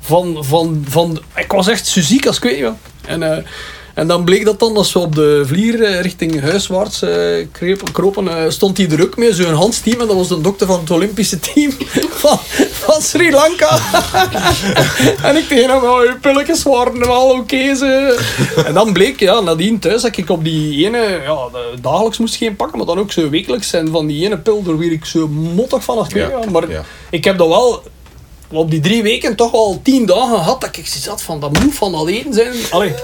Van, van, van... Ik was echt zo ziek als ik weet niet. En, eh, en dan bleek dat dan, als we op de vlier eh, richting huiswaarts krepen- kropen, eh, stond hij er ook mee, zo'n Hans team. En dat was de dokter van het Olympische team van, van Sri Lanka. en ik tegen hem, oh, je pilletjes waren wel oké. ze. en dan bleek, ja, nadien thuis, dat ik op die ene, ja, dagelijks moest geen pakken, maar dan ook zo wekelijks. En van die ene pil, daar werd ik zo mottig van ik Ja. Maar ja. ik heb dat wel op die drie weken toch al tien dagen gehad dat ik had van dat moet van eten zijn. Allee,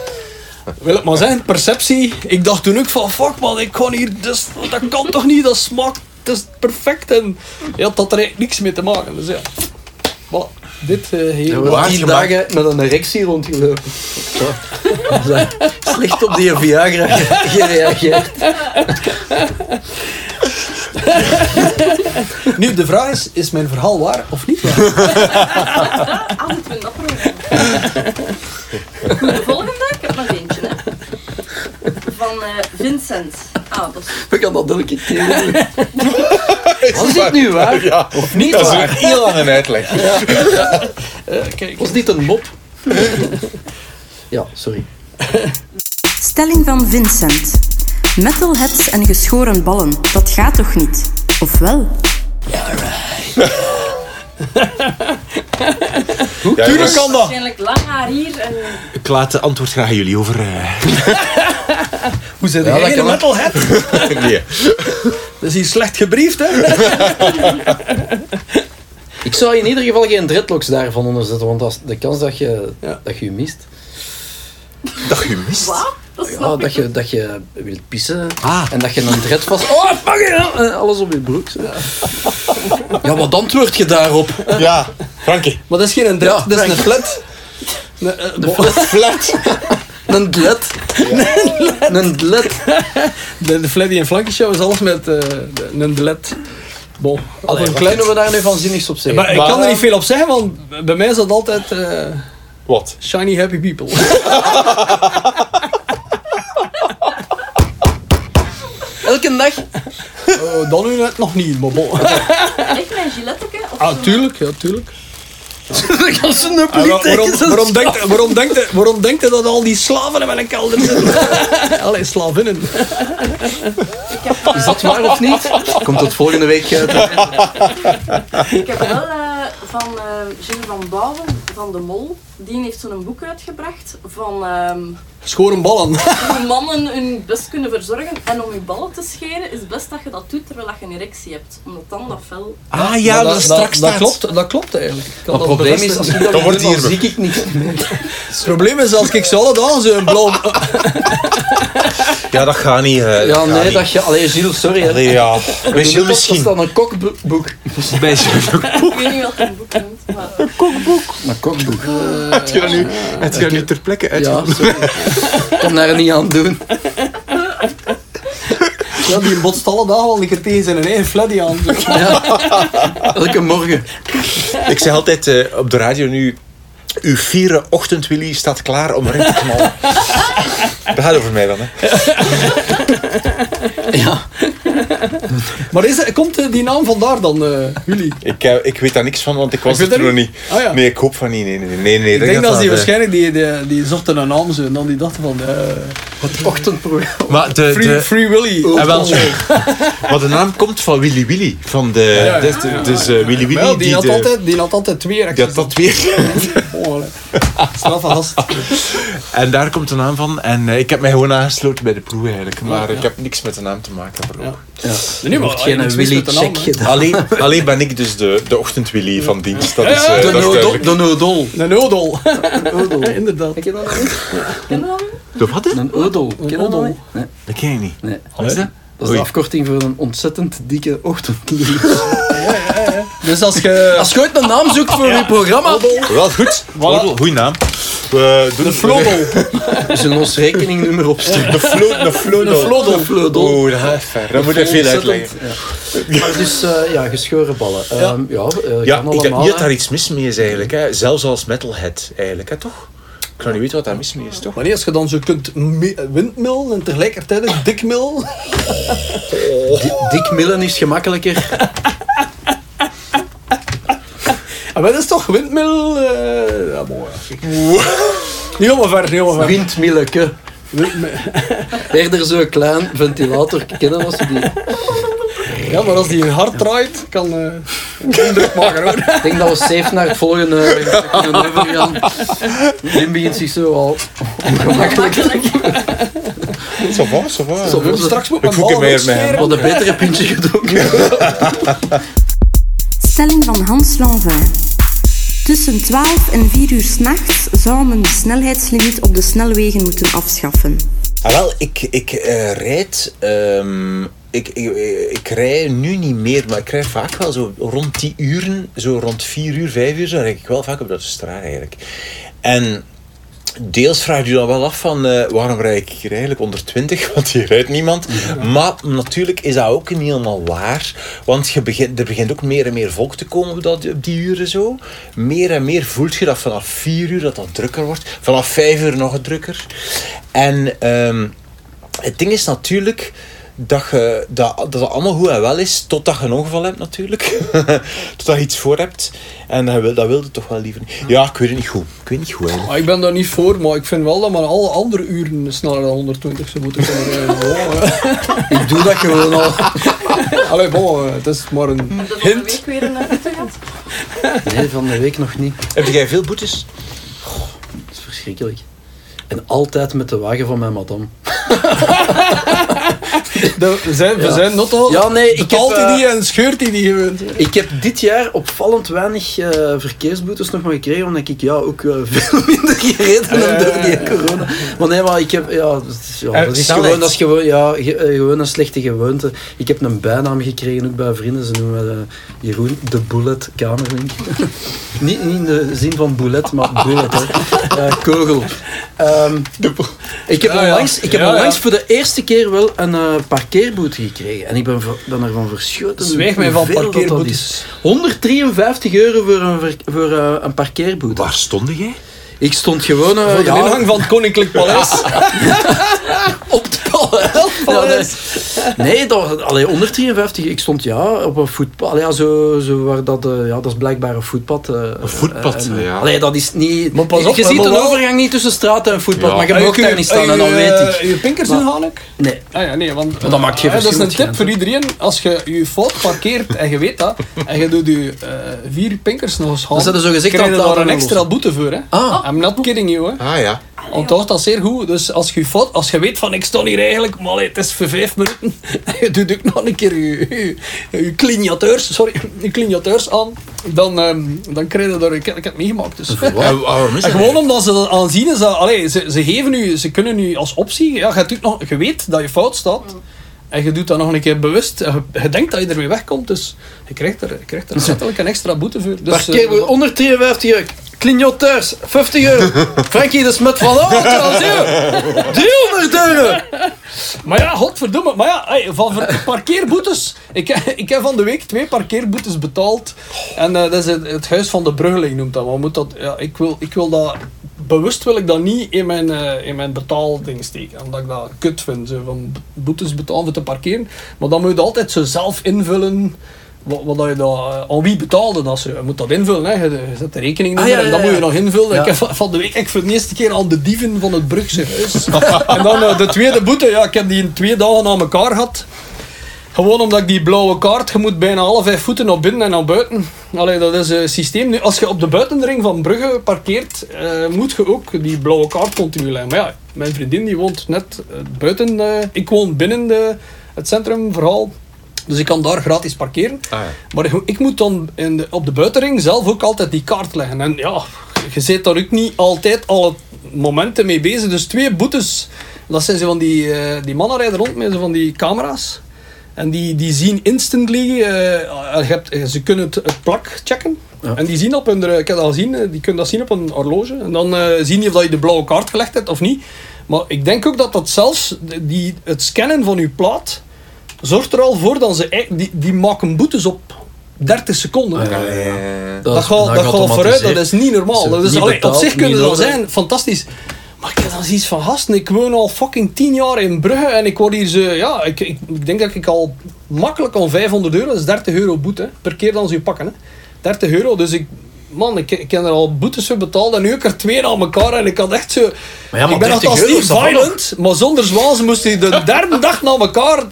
wil ik maar zeggen, perceptie. Ik dacht toen ook van fuck man, ik kan hier, dus, dat kan toch niet, dat smaakt, het is perfect. En ja, dat had er eigenlijk niks mee te maken. Dus ja, voilà. Dit eh We heel hebben Waar tien dagen met een erectie rondgelopen. Zijn Slecht op die Viagra gereageerd. Nu, de vraag is, is mijn verhaal waar of niet waar? Dat programma. Goed, de volgende, ik heb nog eentje. Hè. Van eh, Vincent. Ah, dat is We gaan dat elke keer doen. Was dit nu waar? Ja, Of niet dat is waar? een heel lange uitleg. eh, kijk. Was dit een mop? Ja, sorry. Stelling van Vincent. Metalheads en geschoren ballen, dat gaat toch niet? Of wel? Ja, Tuurlijk dus kan dat. waarschijnlijk lang haar hier en Ik laat de antwoord graag aan jullie over. eh, Hoe zit Ja, jij in wel. metalhead? nee. Dat is hier slecht gebriefd, hè? Ik zou in ieder geval geen dreadlocks daarvan onderzetten, want dat is de kans dat je Ja. dat je, je mist. Dat je mist. wat? Dat Ja, dat je, dat je wilt pissen Ah. en dat je een dread vast... Oh, fuck it! En alles op je broek. Ja, wat antwoord je daarop? Ja, Frankie. Maar dat is geen dread, Ja, dat is een flat. Eh, De bo- flat. Flat. Een dlet. Een dlet. De, de flat die in flankjes show is alles met eh, een dlet. Bon. Allee, een klets. kunnen we daar nu van zinnigs op zeggen? Maar ik kan er niet veel op zeggen, want bij mij is dat altijd eh, Wat? shiny happy people. Eh, dan nu net nog niet, maar bon. echt mijn giletteke. Of Ah, tuurlijk, ja, tuurlijk. Kan ze een Ah, waar- waarom, waarom, denkt, waarom, denkt, waarom denkt hij dat al die slaven in mijn kelder zitten? Allee, slavinnen. Is dat waar of niet? Komt het volgende week uit? Ik heb wel eh, van eh Gilles van Bouwen, van De Mol, die heeft zo'n boek uitgebracht van ehm, Schoren ballen. hoe mannen hun best kunnen verzorgen. En om je ballen te scheren is het best dat je dat doet terwijl je een erectie hebt. Omdat dan dat vel... Ah ja, dat, straks dat, klopt, dat klopt eigenlijk. Kan Het dat probleem is, als ik dat Dan wordt dan hier- zie ik niks meer. Het probleem is als ik zo alle dagen zo'n blauw... Ja, dat gaat niet. eh, Ja, gaat nee, niet. dat je... Allee, Gilles, sorry. Allee, ja. Bij Gilles misschien. Dat is dan een kokboek. Bij Gilles. Ik weet niet wat een boek noemt, maar... Een kokboek. Heb je dat nu, heb je dat nu ter plekke uit? Ja, sorry. Ik kan daar niet aan doen. Ja, die botst alle dagen wel een keer tegen zijn eigen fladdy aan. Elke morgen. Ik zeg altijd eh, op de radio nu... Uw vierde ochtendwilly staat klaar om erin te knallen. Dat gaat over mij dan, hè. Ja. Maar is, het- komt eh, die naam vandaar dan, eh jullie? Ik, eh, ik weet daar niks van, want ik was Ik er niet. Ah, ja. Nee, ik hoop van niet. Nee, nee, nee. nee Ik denk dat, dat die eh, waarschijnlijk, die, die, die zochten een naam zo en dan die dachten van, eh Het ochtendprogramma. Maar de, Free, de, Free Willy. Ah, wel, maar de naam komt van Willy Willy. Van de, ja. Dus, dus eh, Willy Willy Wel, die, die, had de, altijd, die had altijd twee die had dat. Oh. Straffe gast. En daar komt de naam van. En eh, ik heb mij gewoon aangesloten bij de ploeg eigenlijk. Maar ik heb niks met de naam te maken. Ja. Ja. Nee, Je maar hoeft ah, geen Willy de check gedaan. Alleen, alleen ben ik dus de, de ochtendwilly van dienst. Dat is, Ja, ja, eh, De dat is. De nodol. Een odol. Odol. Inderdaad. Ken je dat? Ken je dat niet? De wat? hè? Een odol. Ken je dat odol. Nee. Dat ken je niet. nee. Wat is dat? Dat is de afkorting voor een ontzettend dikke ochtendlief. Dus als je... Als je ooit een naam zoekt voor je programma, Wel goed. Voilà. Goeie naam. We doen De flodel. we zullen ons rekeningnummer opsturen. De de. De flodel. De flodel. Oeh, dat is ver. Dat moet je veel uitleggen. Ja. Maar dus, eh, ja, geschoren ballen. Ja, ja, eh, Ja, kan ik, allemaal. je had hè. daar iets mis mee is eigenlijk. Hè. Zelfs als metalhead eigenlijk, hè, toch? Ik zou niet weten wat daar mis mee is, toch? Maar nee, als je dan zo kunt windmillen en tegelijkertijd een dikmil. Di- Dik millen is gemakkelijker. En wat is toch windmil? eh ja, mooi. Niet helemaal ver, niet helemaal ver. Windmilleke. Windmil- Eerder zo'n klein ventilator kennen als die. Ja, maar als die hard draait, kan eh indruk maken hoor. Ik denk dat we safe naar het volgende kunnen overgaan. Wim begint zich zo al ongemakkelijk Ça va. Zo, straks moet Ik mijn meer uitscheren. Wat een betere pintje gedronken. Stelling van Hans Lanvin. Tussen 12 en 4 uur s'nachts zou men de snelheidslimiet op de snelwegen moeten afschaffen. Ah, wel, ik, ik eh, rijd... ehm, ik, ik, ik rij nu niet meer, maar ik rij vaak wel zo rond die uren, zo rond 4 uur, 5 uur, zo rijd ik wel vaak op dat straat eigenlijk. En deels vraag je dan wel af van eh, waarom rijd ik hier eigenlijk onder 20, want hier rijdt niemand. Maar natuurlijk is dat ook niet helemaal waar, want je begint, er begint ook meer en meer volk te komen op, dat, op die uren zo. Meer en meer voelt je dat vanaf 4 uur dat dat drukker wordt, vanaf 5 uur nog drukker. En ehm, het ding is natuurlijk dat, je, dat, dat het allemaal goed en wel is, totdat je een ongeval hebt natuurlijk. totdat je iets voor hebt. En dat wil, dat wilde toch wel liever niet. Ja, ik weet het niet goed. Ik weet niet goed eigenlijk. Maar ik ben daar niet voor, maar ik vind wel dat maar alle andere uren sneller dan 120 zou moeten kunnen rijden. Ik doe dat gewoon al. Allee, bon, het is maar een De volgende hint. week weer een boete gehad. Nee, van de week nog niet. Heb jij veel boetes? Dat is verschrikkelijk. En altijd met de wagen van mijn madame. De, we zijn, Ja. zijn nogal. Ja, nee, ik heb, hij eh, die en scheurt hij die gewoon. Ik heb dit jaar opvallend weinig eh, verkeersboetes nog maar gekregen, omdat ik ja, ook eh, veel minder gereden heb door die corona. Maar nee, maar ik heb, ja, is, ja, Eh, dat is snelheid. gewoon, dat is gewoon, ja, ge- eh, gewoon een slechte gewoonte. Ik heb een bijnaam gekregen, ook bij vrienden, ze noemen me eh, Jeroen de Bullet Kamerlink. niet, niet in de zin van bullet, maar bullet, hè. Eh, kogel. Ehm, ik heb onlangs, ik heb onlangs voor de eerste keer wel een eh, parkeerboete gekregen. En ik ben, ervan verschoten. Zwijg mij van parkeerboetes. 153 euro voor een, voor, eh, een parkeerboete. Waar stond jij? Ik stond gewoon eh, Voor de ja, ingang van het Koninklijk Paleis. op Nee, dat, allee, 153. Ik stond ja, op een voetpad. Allee, ja, zo, zo waar dat, eh, ja, dat is blijkbaar een voetpad. eh, Een voetpad, en, ja. Allee, dat is niet... Maar pas op, je ziet een wel- overgang niet tussen straat en voetpad, Ja. maar je Ah, mag daar niet staan ah, en dan weet eh, ik. Je pinkers Hanek? Nee. Ah ja, nee, want... Dat maakt geen eh, Dat is verschil een tip voor iedereen. Als je je fout parkeert en je weet dat, en je doet je eh, vier pinkers nog eens Dan halen, er gezegd krijg je daar een extra boete voor. Hè? Ah, I'm not kidding you. Hè? Ah ja. Onthoud dat zeer goed. Dus als je, fout, als je weet van ik sta hier eigenlijk, maar het is voor vijf minuten, en je doet ook nog een keer je, je, je clignateurs, sorry, je clignateurs aan, dan, ehm, dan krijg je daar, ik, ik heb het meegemaakt. Dus. En waarom is En dat? gewoon omdat ze dat aanzien is dat, allee, ze, ze geven u, ze kunnen u als optie, ja, je, nog, je weet dat je fout staat. En je doet dat nog een keer bewust. Je, je denkt dat je ermee wegkomt, dus je krijgt er, je krijgt er letterlijk een extra boete voor. Dus, Parkeer, eh, 153 euro. Clignoteurs, 50 euro. Frankie de Smet van oh, trouwens, euro. 300 euro. Maar ja, godverdomme. Maar ja, van parkeerboetes. Ik, ik heb van de week twee parkeerboetes betaald. En eh, dat is het, het huis van de bruggeling noemt dat. Maar moet dat ja, ik, wil, ik wil dat... Bewust wil ik dat niet in mijn, eh, in mijn betaalding steken. Omdat ik dat kut vind. Zo, van boetes betalen voor te parkeren. Maar dan moet je altijd zo zelf invullen... Wat, wat dat je dat, eh, aan wie betaalde dat ze? Je moet dat invullen, hè. Je, je zet de rekening Ah, ja, en ja, ja. moet je nog invullen. Ik heb van- van de week ik voor de eerste keer al de dieven van het Brugse huis. en dan eh, de tweede boete, ja, ik heb die in twee dagen aan elkaar gehad. Gewoon omdat ik die blauwe kaart, je moet bijna alle vijf voeten naar binnen en naar buiten. Allee, dat is een systeem. Nu, als je op de buitenring van Brugge parkeert, eh, moet je ook die blauwe kaart continu leggen. Maar ja, mijn vriendin die woont net eh, buiten. eh, ik woon binnen de, het centrumverhaal. Dus ik kan daar gratis parkeren. Ah, ja. Maar ik, ik moet dan in de, op de buitenring zelf ook altijd die kaart leggen. En ja, je zit daar ook niet altijd alle momenten mee bezig. Dus twee boetes, dat zijn ze van die, eh, die mannen rijden rond met van die camera's. En die, die zien instantly, eh, je hebt, eh, ze kunnen het, het plak checken. Ja. En die zien op hun, ik heb dat gezien, eh, die kunnen dat zien op een horloge. En dan eh, zien die of dat je de blauwe kaart gelegd hebt of niet. Maar ik denk ook dat dat zelfs, die, het scannen van je plaat, zorgt er al voor dat ze, ei- die, die maken boetes op 30 seconden. Ja, ja, ja. Dat, gaat, dat gaat vooruit, dat is niet normaal. Dat is, allee, op betaald, zich kunnen ze nodig. zijn, fantastisch. Maar ik heb dan zoiets van gasten, ik woon al fucking 10 jaar in Brugge en ik word hier zo, ja, ik, ik, ik denk dat ik al makkelijk al 500 euro, dat is 30 euro boete, per keer dan ze je pakken. Hè. 30 euro, dus ik, man, ik, ik heb er al boetes voor betaald en nu heb ik er twee aan elkaar en ik had echt zo, Maar ja, maar ik ben 30 althans euro niet violent, maar zonder zwaans moest hij de derde dag na elkaar,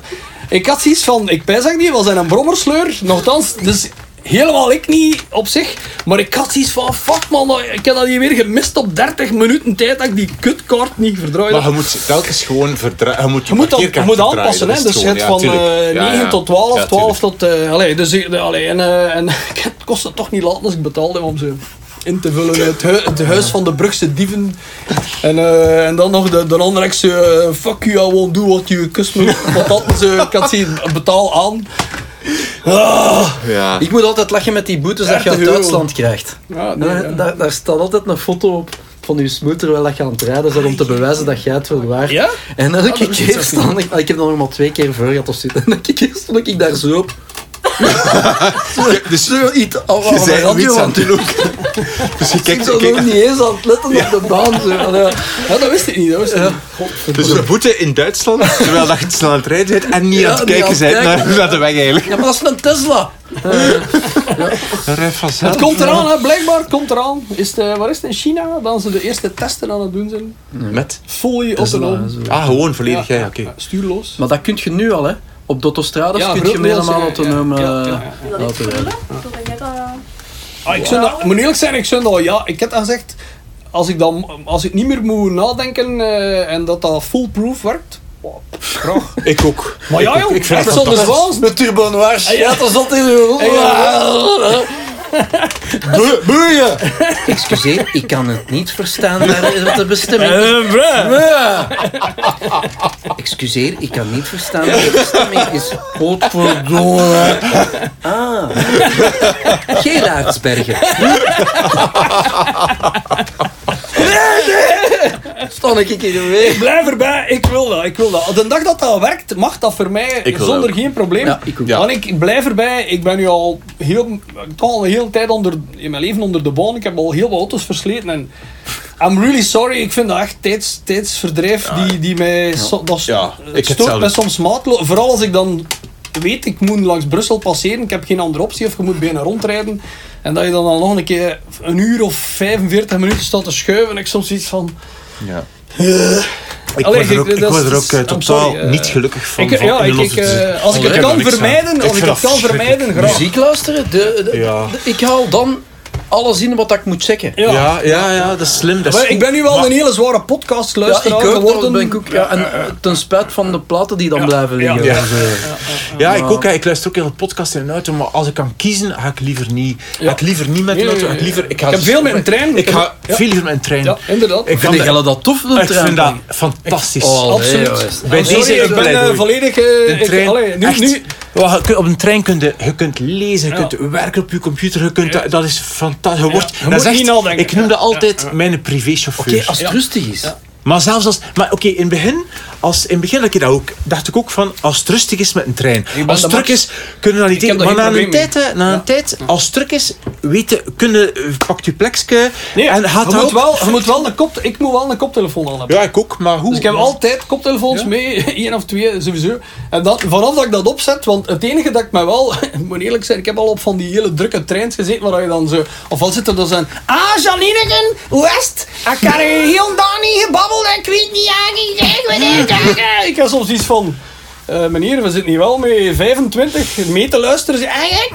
ik had zoiets van, ik pijs niet, was in een brommersleur, nogthans, dus helemaal ik niet op zich, maar ik had zoiets van, fuck man, ik heb dat hier weer gemist op 30 minuten tijd dat ik die kutkaart niet verdraaid Maar je moet telkens gewoon verdraaien. Je moet je, Je moet, dan, je moet aanpassen, hè? dus het je hebt van ja, eh, tuurlijk. Ja, 9 ja. tot 12, Ja, 12 tot... eh allee, dus, ik- allee, en, eh, en het kostte toch niet laat als ik betaalde om ze in te vullen. Het, hu- het huis van de Brugse dieven. En, eh, en dan nog de, de andere ex, eh, fuck you, I won't do what you me. Want dat is, eh, ik had zien, betaal aan. Ah, Ja. Ik moet altijd lachen met die boetes dat je 30 uit. Duitsland krijgt. ja, nee, Daar, ja. daar, daar staat altijd een foto op van je smoot terwijl dat je aan het rijden bent om te bewijzen dat jij het verwaart. Ja? En elke keer stond ik, ik heb dat nog maar twee keer voor gehad of zitten. En elke keer stond ik daar zo op. Dus Zo iets al je de radio iets aan het het doen ook. Dus je Ik kijkt, nog niet eens aan het letten op de baan. Zo. Ja. Ja, dat wist ik niet. Dat wist ik niet. Dus een boete in Duitsland, terwijl dat je snel aan het rijden bent en niet Ja, aan het kijken bent naar, naar de weg eigenlijk. Ja, maar dat is een Tesla. Rijdt vanzelf. Het komt eraan, hè, blijkbaar. Komt eraan. Is het, eh, waar is het in China? Dan ze de eerste testen aan het doen zijn. Met? Tesla, autonoom. zo. Ah, gewoon volledig, ja, oké. Stuurloos. Maar dat kun je nu al, hè. Op de autostrades Ja, kun je dan ja, autonoom ja, eh, niet rijden. dat... Ah, ik, dat, ik moet eerlijk zijn, ik zou dat, ja, ik heb dat gezegd, als ik, dan, als ik niet meer moet nadenken eh, en dat dat foolproof werkt, wow, graag. Ik ook. Maar ja, ik, joh, ik vind het zonder. Met turbo noirs. Ja. Ja, dat is altijd zo. Boeien! Excuseer, ik kan het niet verstaan naar wat de bestemming is. Eh. Excuseer, ik kan niet verstaan wat de bestemming is. Godverdomme. Ah. Gerardsbergen. Stan ik hier weer. Ik blijf erbij, ik wil dat, ik wil dat. De dag dat dat werkt, mag dat voor mij zonder ook. geen probleem. Ja, ik ook. Ja. Want ik blijf erbij, ik ben nu al, heel, toch al een hele tijd onder, in mijn leven onder de baan. Ik heb al heel wat auto's versleten en I'm really sorry, ik vind dat echt tijds, tijdsverdrijf die, die mij... So, dat, Ja, ik stoort mij soms maatloos. Vooral als ik dan weet, ik moet langs Brussel passeren, ik heb geen andere optie of je moet bijna rondrijden. En dat je dan, dan nog een keer een uur of 45 minuten staat te schuiven. En ik soms iets van... Ja. eh, Ik Allee, word er ook, ik- er ook eh, totaal sorry, eh, niet gelukkig van. ik, van ja, ik, ik, als ik het kan vermijden, als ik het kan vermijden, graag. Muziek luisteren? De, de- Ja. de- ik haal dan alles in wat ik moet checken. Ja. Ja, ja, ja, dat is slim. Dat is Maar ik ben nu wel een hele zware podcast Ja, ik luisteraar ook, geworden. dat ben ik ook. Ja, en eh, ten spijt van de platen die dan blijven liggen. Ja. Dus, eh, Ja, ik ook. Ik luister ook heel veel podcasts in de auto, maar als ik kan kiezen, ga ik liever niet. Ga ik liever niet met de auto. Ga ik, liever, ik, ga Ik heb veel met een trein. Ik ga Ja. veel liever met een trein. Ja, inderdaad. Ik Vind jij dat tof? de ik trein? vind dat fantastisch. Oh, Absoluut. nee, jongens. Bij deze ik ben eh, volledig... eh, De ik- trein, nu, op een trein kun je, je kunt lezen, je Ja. kunt werken op je computer, je kunt, dat is fantastisch. Je wordt, je dat is echt, ik noemde altijd ja, ja. mijn privéchauffeur. Oké, als het Ja. rustig is. Maar zelfs als... Maar oké, in het begin... Als, in het begin dat ik dat ook, dacht ik ook van... Als het rustig is met een trein. Als het druk is, kunnen we dat niet tegen. Maar daar na een, tijd, hè, na een tijd... Als het druk is, weten, kunnen, pakt je plekje... nee, en gaat je, dat moet wel, je moet wel een kop, ik moet wel een koptelefoon aan hebben. Ja, ik ook. Maar hoe? Dus ik heb altijd koptelefoons Ja. mee, één of twee sowieso. En dan, vanaf dat ik dat opzet, want het enige dat ik me wel, ik moet eerlijk zijn, ik heb al op van die hele drukke treins gezeten waar je dan zo, ofwel zit er dan zijn, ah Janineken, het? Ik heb er heel dag niet gebabbeld en ik weet niet wat ik zeg. Ik heb soms iets van, eh, meneer, we zitten hier wel met 25 mee te luisteren. Ze, ah, ik,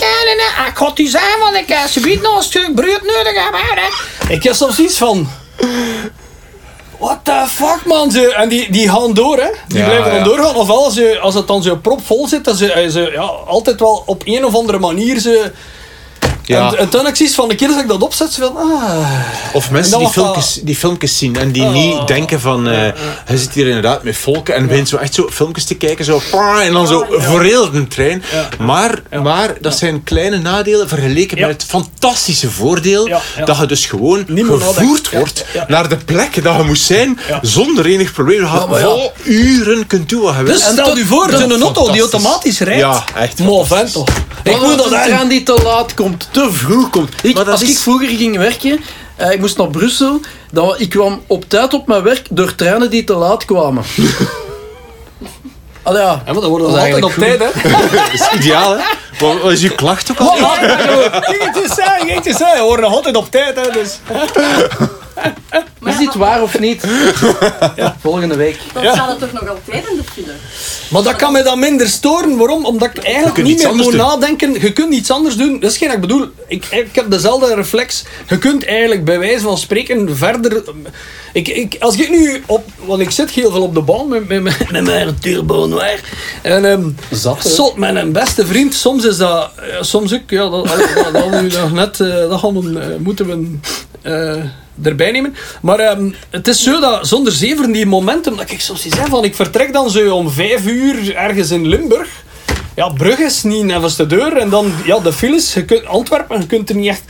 het u zeggen, want ik heb zoiets nog een stuk brood nodig heb. hè. Ik heb soms iets van, What the fuck, man? Ze, en die, die gaan door, hè? Die Ja, blijven dan ja. doorgaan. Ofwel, als, je, als het dan zo propvol zit, dan ze, ze ja, altijd wel op een of andere manier ze. Ja. En, en toen ik zie van de keer dat ik dat opzet, ze van. Ah. Of mensen En die filmpjes, die filmpjes zien en die Oh. niet denken van... eh hij zit hier inderdaad met volken en begint zo echt zo filmpjes te kijken. Zo, pah, en dan zo voor heel de trein. Maar, maar dat zijn kleine nadelen vergeleken Ja. met het fantastische voordeel Ja, ja. dat je dus gewoon gevoerd. Ja, wordt ja. naar de plek dat je moest zijn Ja. zonder enig probleem. Dat je maar ja. vol uren kunt doen wat je Dus stel je voor, dat- zo'n auto die automatisch rijdt. Ja, echt vent toch. Ik moet dat een aan. trein die te laat komt, te vroeg komt. Ik, als is- ik vroeger ging werken, eh, ik moest naar Brussel, dan, ik kwam op tijd op mijn werk door treinen die te laat kwamen. Allee, ja. Ja, maar dan worden we altijd op tijd, hè? Dat is ideaal, hè? Wat, is uw klacht ook al? Zeggen, ging het zeggen. We worden altijd op tijd, hè? Dus. Is dit waar of niet? Volgende week. Dan Ja. staat het toch nog altijd in de file. Maar dat kan mij dan minder storen. Waarom? Omdat ik eigenlijk niet meer moet nadenken. Je kunt iets anders doen. Dat is geen wat ik bedoel. Ik, ik heb dezelfde reflex. Je kunt eigenlijk bij wijze van spreken verder... Ik, ik, als ik nu op... Want ik zit heel veel op de bal met, met, met, met mijn turbo noir. En ehm Zat, zot, mijn beste vriend, soms is dat... eh, soms ook, ja, dat, dat, dat, nu nog net... eh, dat gaan we, eh, moeten we... eh, erbij nemen. Maar ehm, het is zo dat zonder zeven die momenten dat ik soms zeg van ik vertrek dan zo om vijf uur ergens in Limburg. Ja, Brugge is niet nevens de deur en dan ja, de files. Je kunt, Antwerpen, je kunt er niet echt.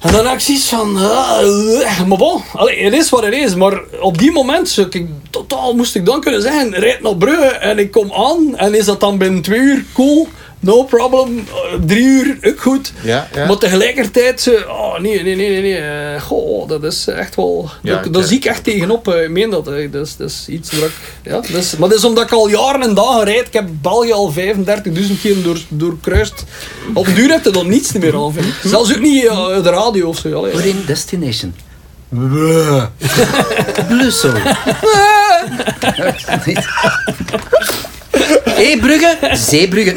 En dan zoiets van, ah, maar bon, het is wat het is. Maar op die moment, ik, totaal moest ik dan kunnen zeggen, rijd naar Brugge en ik kom aan. En is dat dan binnen twee uur, cool, no problem. Eh, drie uur, ook goed. Ja, ja. Maar tegelijkertijd, ze, oh nee, nee, nee, nee, nee. eh, goh, dat is echt wel, Ja, dat, daar zie ik echt tegenop. eh, Ik meen dat, dat, is, dat is iets ik, ja, dat is, maar dat is omdat ik al jaren en dagen rijd. Ik heb België al 35.000 keer door, doorkruist. Op de duur heb je dan niets meer aan, vind ik. Zelfs ook niet de radio of zo. Allee. In destination. Brussel. Brugge. Zeebrugge.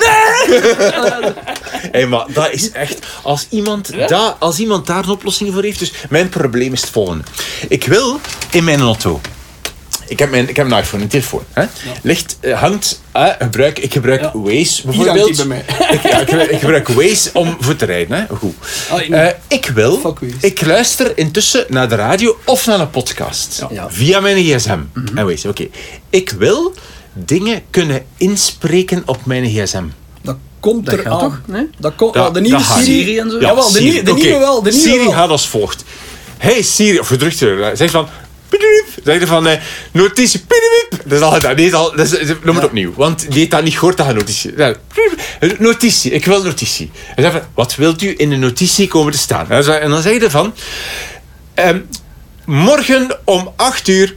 Hé, maar dat is echt... Als iemand, daar, als iemand daar een oplossing voor heeft... Dus mijn probleem is het volgende. Ik wil in mijn auto... Ik heb, mijn, ik heb een iPhone, een telefoon. Hè? Ligt, eh, hangt... eh, gebruik, ik gebruik Ja. Waze bijvoorbeeld. die bij mij. Ik, ja, ik, gebruik- ik gebruik Waze om voor te rijden. Hè? Goed. Ik- Eh, ik wil... Ik luister intussen naar de radio of naar een podcast. Via mijn gsm. En Waze, oké. Ik wil dingen kunnen inspreken op mijn gsm. Dat komt Dat er aan. toch? Nee? Dat komt, Ja, ah, de nieuwe. Siri. Siri en zo? Ja, Jawel, de, Siri. nieuwe, de nieuwe wel. De nieuwe Siri wel. gaat als volgt. Hey Siri, of gedrukt zeg van. Zeg je van eh, notitie. Dat is al gedaan. Al, dat is, noem het opnieuw. Want die heeft dat niet gehoord dat notitie. Notitie, ik wil notitie. En zeg van, wat wilt u in de notitie komen te staan? En dan zeg- En dan zeg je van. ehm, morgen om 8 uur.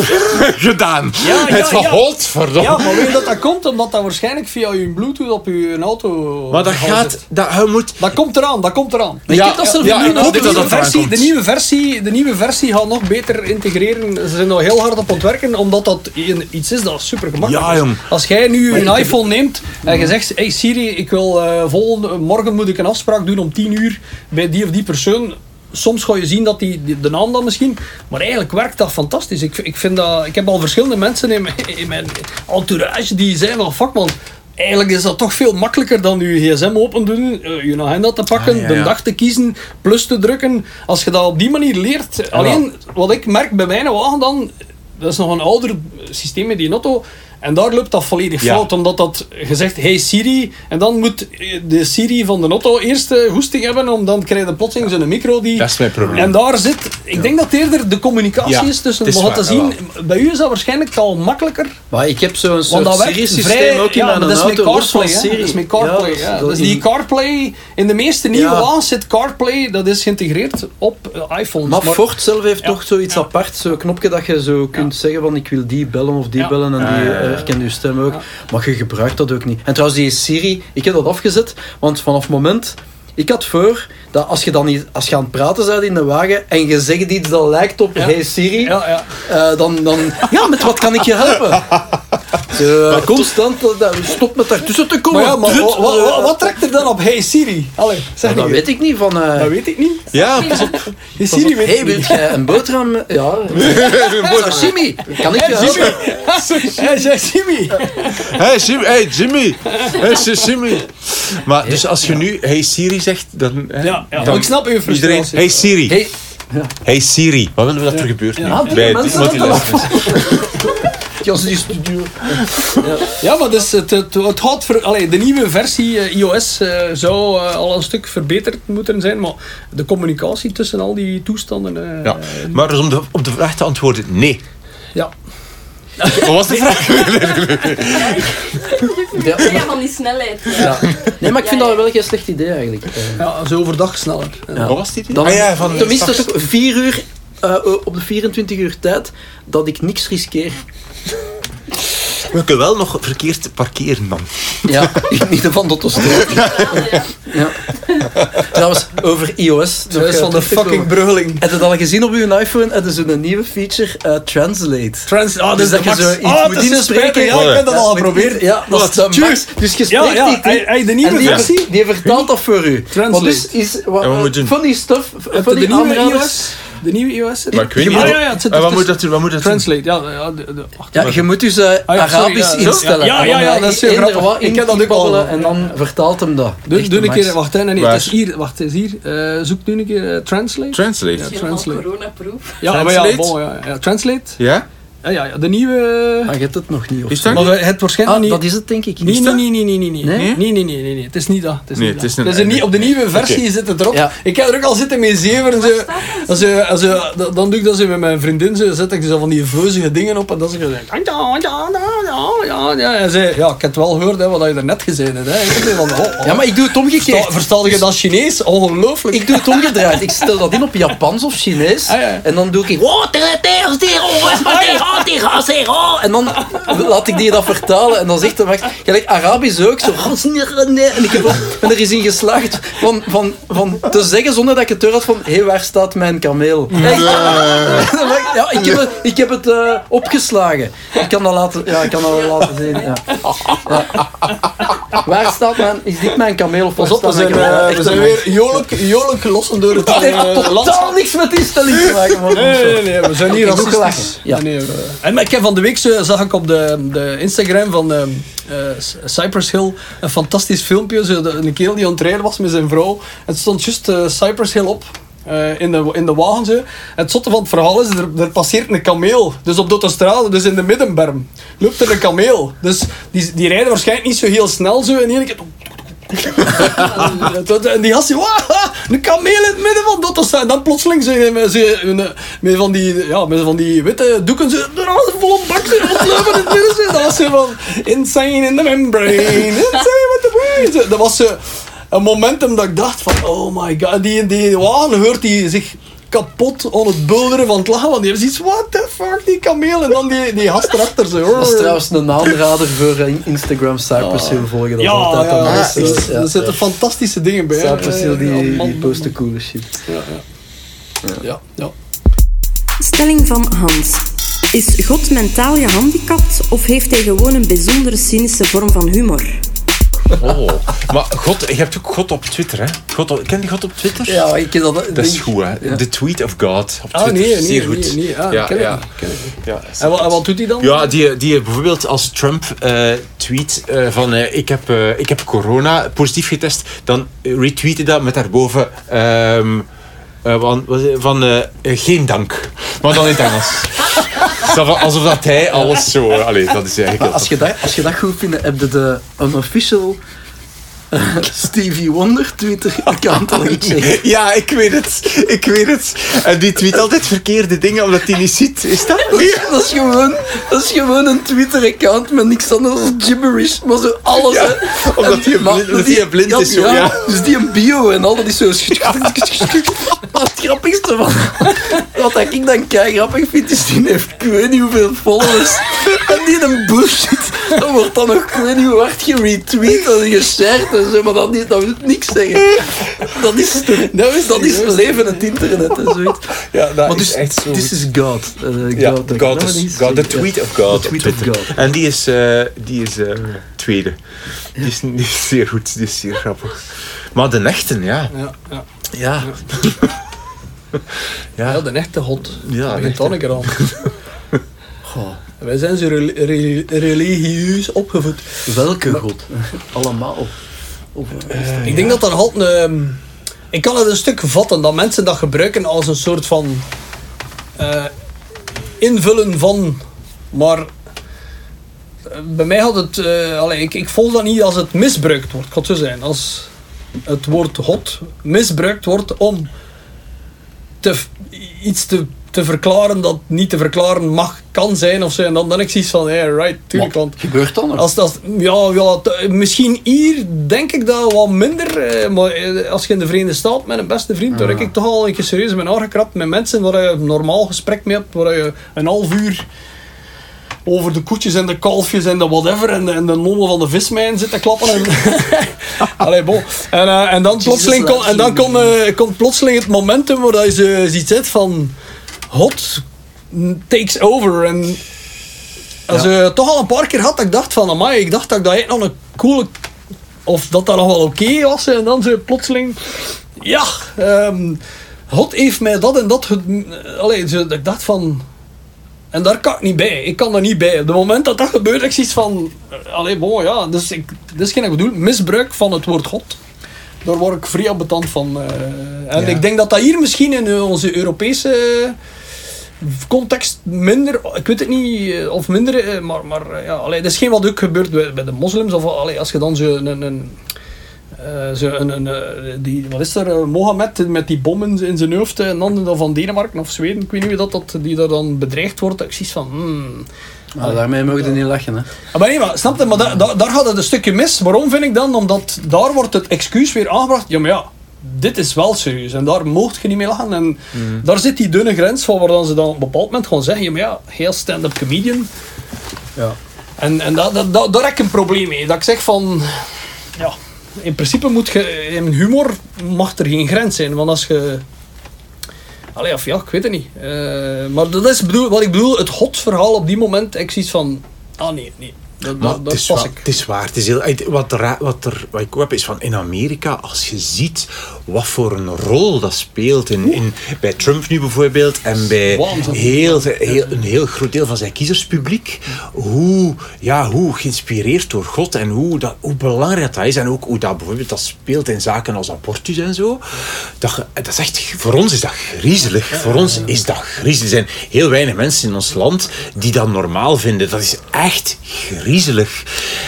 Gedaan. Ja, ja, het ja. verholt, verdomme. Ja, maar weet je dat dat komt? Omdat dat waarschijnlijk via je bluetooth op je auto... maar dat gaat. zit. Dat, moet. Dat komt eraan, dat komt eraan. Ik Ja, heb dat zelf ja, nu ik nog hoop de, dat nieuwe dat versie, de, nieuwe versie, de nieuwe versie gaat nog beter integreren. Ze zijn nog heel hard op het werken, omdat dat iets is dat super gemakkelijk Ja, is. Als jij nu Maar een ik heb- iPhone neemt en je zegt, hey Siri, ik wil eh, volgende, morgen moet ik een afspraak doen om 10 uur bij die of die persoon. Soms ga je zien dat die, die- de naam dan misschien, maar eigenlijk werkt dat fantastisch. Ik, ik, vind dat, ik heb al verschillende mensen in mijn, in mijn entourage die zeggen van, fuck man, Eigenlijk is dat toch veel makkelijker dan je gsm open doen, eh, je agenda te pakken, Ah, ja, de dag te kiezen, plus te drukken. Als je dat op die manier leert. Alleen, wat ik merk bij mijn wagen dan, dat is nog een ouder systeem in die auto. En daar loopt dat volledig Ja. fout, omdat dat gezegd, hey Siri, en dan moet de Siri van de auto eerst de hoesting hebben, om dan krijg je plotseling zo'n micro die... Dat is mijn probleem. En daar zit, ik denk dat eerder de communicatie Ja, is tussen, het is we gaan te waar, zien, bij u is dat waarschijnlijk al makkelijker, Maar ik heb zo'n soort Siri-systeem ook in ja, mijn maar dat is met auto. van CarPlay, hè. Siri. Dat is met CarPlay, Ja, ja. dat Dus in- die CarPlay, in de meeste nieuwe Ja. wagens zit CarPlay, dat is geïntegreerd op eh, iPhones. Maar Ford zelf heeft Ja. toch zoiets Ja. apart, zo'n knopje dat je zo kunt zeggen van ik wil die bellen of die Ja. bellen en die herkent uw stem ook. Maar je gebruikt dat ook niet. En trouwens die Siri, ik heb dat afgezet, want vanaf het moment... Ik had voor dat als je dan niet, als je aan het praten bent in de wagen en je zegt iets dat lijkt op. Hey Siri, Ja, ja. eh, dan, dan... Ja, met wat kan ik je helpen? Zo, eh, constant, dat- dat- stop met daartussen te komen. Maar ja, maar wat, wat, wat- wat trekt er dan op Hey Siri? Allee, zeg Ja, dat weet ik niet van... eh Dat weet ik niet. Ja, pas op. Hey Siri weet hey, wilt jij een boterham? Ja. Sashimi. Kan ik je helpen? Hey, zeg Jimmy. Hey Jimmy, hey Jimmy, hey Jimmy. Maar dus als je nu Hey Siri zegt, dan... hè, Ja, ja. dan ik snap uw frustratie. Iedereen, Hey Siri, Hey, hey Siri. Wat willen we dat er gebeurt nu? Ja, Bij mensen iemand die luistert. Ja, ze die studio. Ja, maar dus het, het, het houdt voor, allee, de nieuwe versie eh, iOS eh, zou eh, al een stuk verbeterd moeten zijn, maar de communicatie tussen al die toestanden. eh, Ja, maar dus om de, op de vraag te antwoorden, nee. ja. Wat was de vraag? Ja. Ja, van die snelheid. Ja. Ja. Nee, maar ik vind Ja, dat wel geen slecht idee eigenlijk. Ja, zo overdag sneller. Ja. Wat was dit? Dan, ah ja, van tenminste toch vier uur eh, op de 24 uur tijd dat ik niks riskeer. We kunnen wel nog verkeerd parkeren dan. Ja, in ieder geval tot de stoot. Ja. Trouwens, over iOS. Dat is eh, van de fucking brulling. Heb je het al gezien op je iPhone? Heb je zo'n nieuwe feature, eh, Translate. Trans, ah, Dus dus dat dat je zo iets ah, moet dat is inspreken. Ja, ik heb dat Ja, al geprobeerd. Ja, dat is de. Dus je Ja, spreekt ja, hij de nieuwe die, versie? die vertaalt dat voor u. Translate. Dus is van die stuff, die de nieuwe iOS? De nieuwe iOS? Maar ik weet Ja, niet. ja, wat- ja, het zit wat moet dat, wat moet dat doen? Translate, ja. ja de, de, wacht, Ja, je moet dus eh, Ah, ja, sorry, Arabisch ja, instellen. Ja, ja, ja, dat is heel grappig. wat Ik heb dat ook al. inbabbelen En dan vertaalt hem dat. Doe, een keer, wacht, nee, nee, het is hier, wacht, het is hier. Eh, zoek nu een keer eh, Translate. Translate. Ja. Translate. corona-proof. Ja, maar ja, Translate? bon, ja, ja, Translate. Ja? Ja, ja, ja, de nieuwe... Ah, je hebt het nog niet. Of Is dat? Maar het waarschijnlijk Ah, niet... dat is het denk ik Nee, niet. nee, nee, nee, nee, nee, nee. Nee? Nee, nee, nee, nee. Het is niet dat. Het is Nee, niet het is dat. een- Het is een nie- op de nieuwe versie zit het erop. Ja. Ik heb er ook al zitten mee zeven. en Zo, als ze, als ze, dan- doe ik dat zo met mijn vriendin. Zo, zet ik zo van die veuzige dingen op. En dan zeg ik zo... Ja, ja, ja, ja. En zij, ja, ik heb het wel gehoord hè, wat je er net gezegd hebt. Hè. Ik van, oh, oh. Ja, maar ik doe het omgekeerd. Versta- je dat Chinees? Ongelooflijk. Ik doe het omgedraaid. Ik stel dat in op Japans of Chinees. Ah, ja. En dan doe ik... "Oh, oh, is maar tere, oh, tere, tere, oh." En dan laat ik die dat vertalen. En dan zegt hij... Max, Gelijk Arabisch ook. Zo... "Oh, En ik er- ben er eens in geslaagd van, van, van te zeggen zonder dat ik het door had van... Hé, hey, waar staat mijn kameel? Ja, ik heb het, ik heb het eh, opgeslagen. Ik kan dat laten, ja, ik kan dat wel laten zien. Ja. Ja. Waar staat mijn... Is dit mijn kameel of Pas op, we staat mijn zijn, eh, we zijn weer jolijk, jolijk lossen door het heeft eh, totaal landschap. niks met die stelling te maken. man. Nee, nee, nee, we zijn goed racistisch. gelachen. Ja. Nee, nee, we- en maar ik heb van de week zo, zag ik op de, de Instagram van eh, Cypress Hill een fantastisch filmpje. Zo, een kerel die aan was met zijn vrouw. Het stond juist eh, Cypress Hill op. eh, in, de, in de wagen zo. En het zotte van het verhaal is, er, er passeert een kameel. Dus op de autostrade, dus in de middenberm, loopt er een kameel. Dus die, die rijden waarschijnlijk niet zo heel snel zo. En één keer... en die "Wah, een kameel in het midden van autostrade. En dan plotseling met, zo, met, van die, ja, met van die witte doeken, zo, er was een bak in het midden. Dat was zo van, insane in the membrane, insane with the brain. Dat was een momentum dat ik dacht van, oh my god, die, die hoort die zich kapot aan het bulderen van het lachen, want die hebben zoiets, what the fuck, die kameel, en dan die, die gast erachter zo. Dat is trouwens een aanrader voor eh, Instagram Cypress Hill volgen. Dat is Ja, altijd ja, een ja, nice, er- ja, er zitten ja. fantastische dingen bij. hè. Cypress Hill Ja, die, man, die man, posten coole shit. Ja, ja. Ja, ja. Stelling van Hans. Is God mentaal gehandicapt of heeft hij gewoon een bijzondere cynische vorm van humor? Oh. Maar God, je hebt ook God op Twitter, hè? God op, ken je God op Twitter? Ja, ik heb dat... Dat is goed, hè? De tweet of God op Ah, Twitter. nee, nee, Zeer nee, goed. nee. Ah, ja, ken ik ja. ken ik. Ja, En, wat, en wat doet hij dan? Ja, die, die bijvoorbeeld als Trump eh, tweet eh, van eh, ik, heb, ik heb corona positief getest, dan retweet hij dat met daarboven ehm, eh, van, van eh, eh, geen dank. Maar dan in het Engels. Alsof dat hij alles zo... Allee, dat is eigenlijk... Als je, dat, als je dat goed vindt, heb je de unofficial eh, Stevie Wonder Twitter-account al gecheckt. Ja, ik weet het. Ik weet het. En die tweet altijd verkeerde dingen omdat hij niet ziet. Is dat? Dat is gewoon, dat is gewoon een Twitter-account met niks anders dan gibberish, maar zo alles. Ja, hè. omdat hij blind- hij blind is, zo, ja. Dus die een bio en al, dat is zo... grappigste van wat ik dan kei grappig vind, is die heeft ik weet niet hoeveel followers. En die een bullshit, dan wordt dan nog ik weet niet hoe hard geretweet en geshared en zo, maar dat, niet, dat wil niks zeggen. Dat is, dat is, dat is leven het internet en zoiets. Ja, dat Maar is dus, echt zo This is God. eh, Ja, God, God, dat is, ja. tweet of God. The tweet of. God. En die is, eh, die is eh, tweede. Die is, die is zeer goed, die is zeer grappig. Maar de echten, ja. Ja, ja. Ja. ja, Ja, de echte hot. Ja, Ja, begint dan een keer aan. Goh, Wij zijn zo rel- re- religieus opgevoed. welke God? Allemaal. Of, Ik denk dat dat een... ehm, Ik kan het een stuk vatten dat mensen dat gebruiken als een soort van eh, invullen van, maar eh, bij mij had het, eh, allee, ik, ik volg dat niet als het misbruikt wordt, kan het zo zijn. Als het woord hot misbruikt wordt om te, iets te, te verklaren dat niet te verklaren mag, kan zijn of zo. En dan, dan ik zoiets van, ja, right, tuurlijk, want gebeurt dan als dat, ja, ja, t- misschien hier denk ik dat wat minder. eh, maar eh, als je in de Verenigde Staten met een beste vriend, daar heb ik toch al een keer serieus mijn aangekrapt met mensen waar je een normaal gesprek mee hebt, waar je een half uur over de koetjes en de kalfjes en de whatever en de, en de nonnen van de vismijn zit te klappen. En, Allee, bon. en, eh, en dan plotseling, en dan komt eh, komt plotseling het momentum waar je ze ziet zitten van hot takes over en als je toch al een paar keer had dat ik dacht van, amai, ik dacht dat ik dat echt nog een coole... Of dat dat nog wel oké was. En dan zo plotseling... Ja, ehm God heeft mij dat en dat... Allee, ik dacht van... En daar kan ik niet bij. Ik kan er niet bij. Op het moment dat dat gebeurt, ik zoiets van... eh, Allee, bon, ja. Dus ik, dit is geen ik bedoel. Misbruik van het woord God. Daar word ik vrij ambetant van. eh. en Ja. ik denk dat dat hier misschien in eh, onze Europese context minder, ik weet het niet, of minder, maar, maar ja, allee, dat is geen wat ook gebeurt bij, bij de moslims. Of allee, als je dan zo een, een, eh, zo een, een, eh, die, wat is er, eh, Mohammed met die bommen in zijn hoofd en dan dan van Denemarken of Zweden, ik weet niet wie dat, dat die daar dan bedreigd wordt. Ik zie van, hmm. Nou, daarmee mogen je niet lachen, hè. Ah, Maar nee, maar snap je, maar da- da- daar gaat het een stukje mis. Waarom vind ik dan? Omdat daar wordt het excuus weer aangebracht. Ja, maar ja, dit is wel serieus en daar mocht je niet mee lachen. En daar zit die dunne grens van waar dan ze dan op een bepaald moment gewoon zeggen: ja, maar ja, heel stand-up comedian. Ja. En, en dat, dat, dat, daar heb ik een probleem mee. Dat ik zeg van, ja, in principe moet je, in humor mag er geen grens zijn. Want als je, allee, of ja, ik weet het niet. Eh, maar dat is bedoel, wat ik bedoel, het hot verhaal op die moment, ik zie van, ah nee, nee. Dat, Maar dat, het, dat is pas waar, ik. het is waar. Het is heel, wat, er, wat, er, wat ik ook heb is van in Amerika, als je ziet wat voor een rol dat speelt, in, in, bij Trump nu bijvoorbeeld, en bij heel, heel, een heel groot deel van zijn kiezerspubliek, hoe, ja, hoe geïnspireerd door God en hoe, dat, hoe belangrijk dat is. En ook hoe dat bijvoorbeeld dat speelt in zaken als abortus en zo. Dat, dat is echt, voor ons is dat griezelig. Voor ons is dat griezelig. Er zijn heel weinig mensen in ons land die dat normaal vinden. Dat is echt griezelig.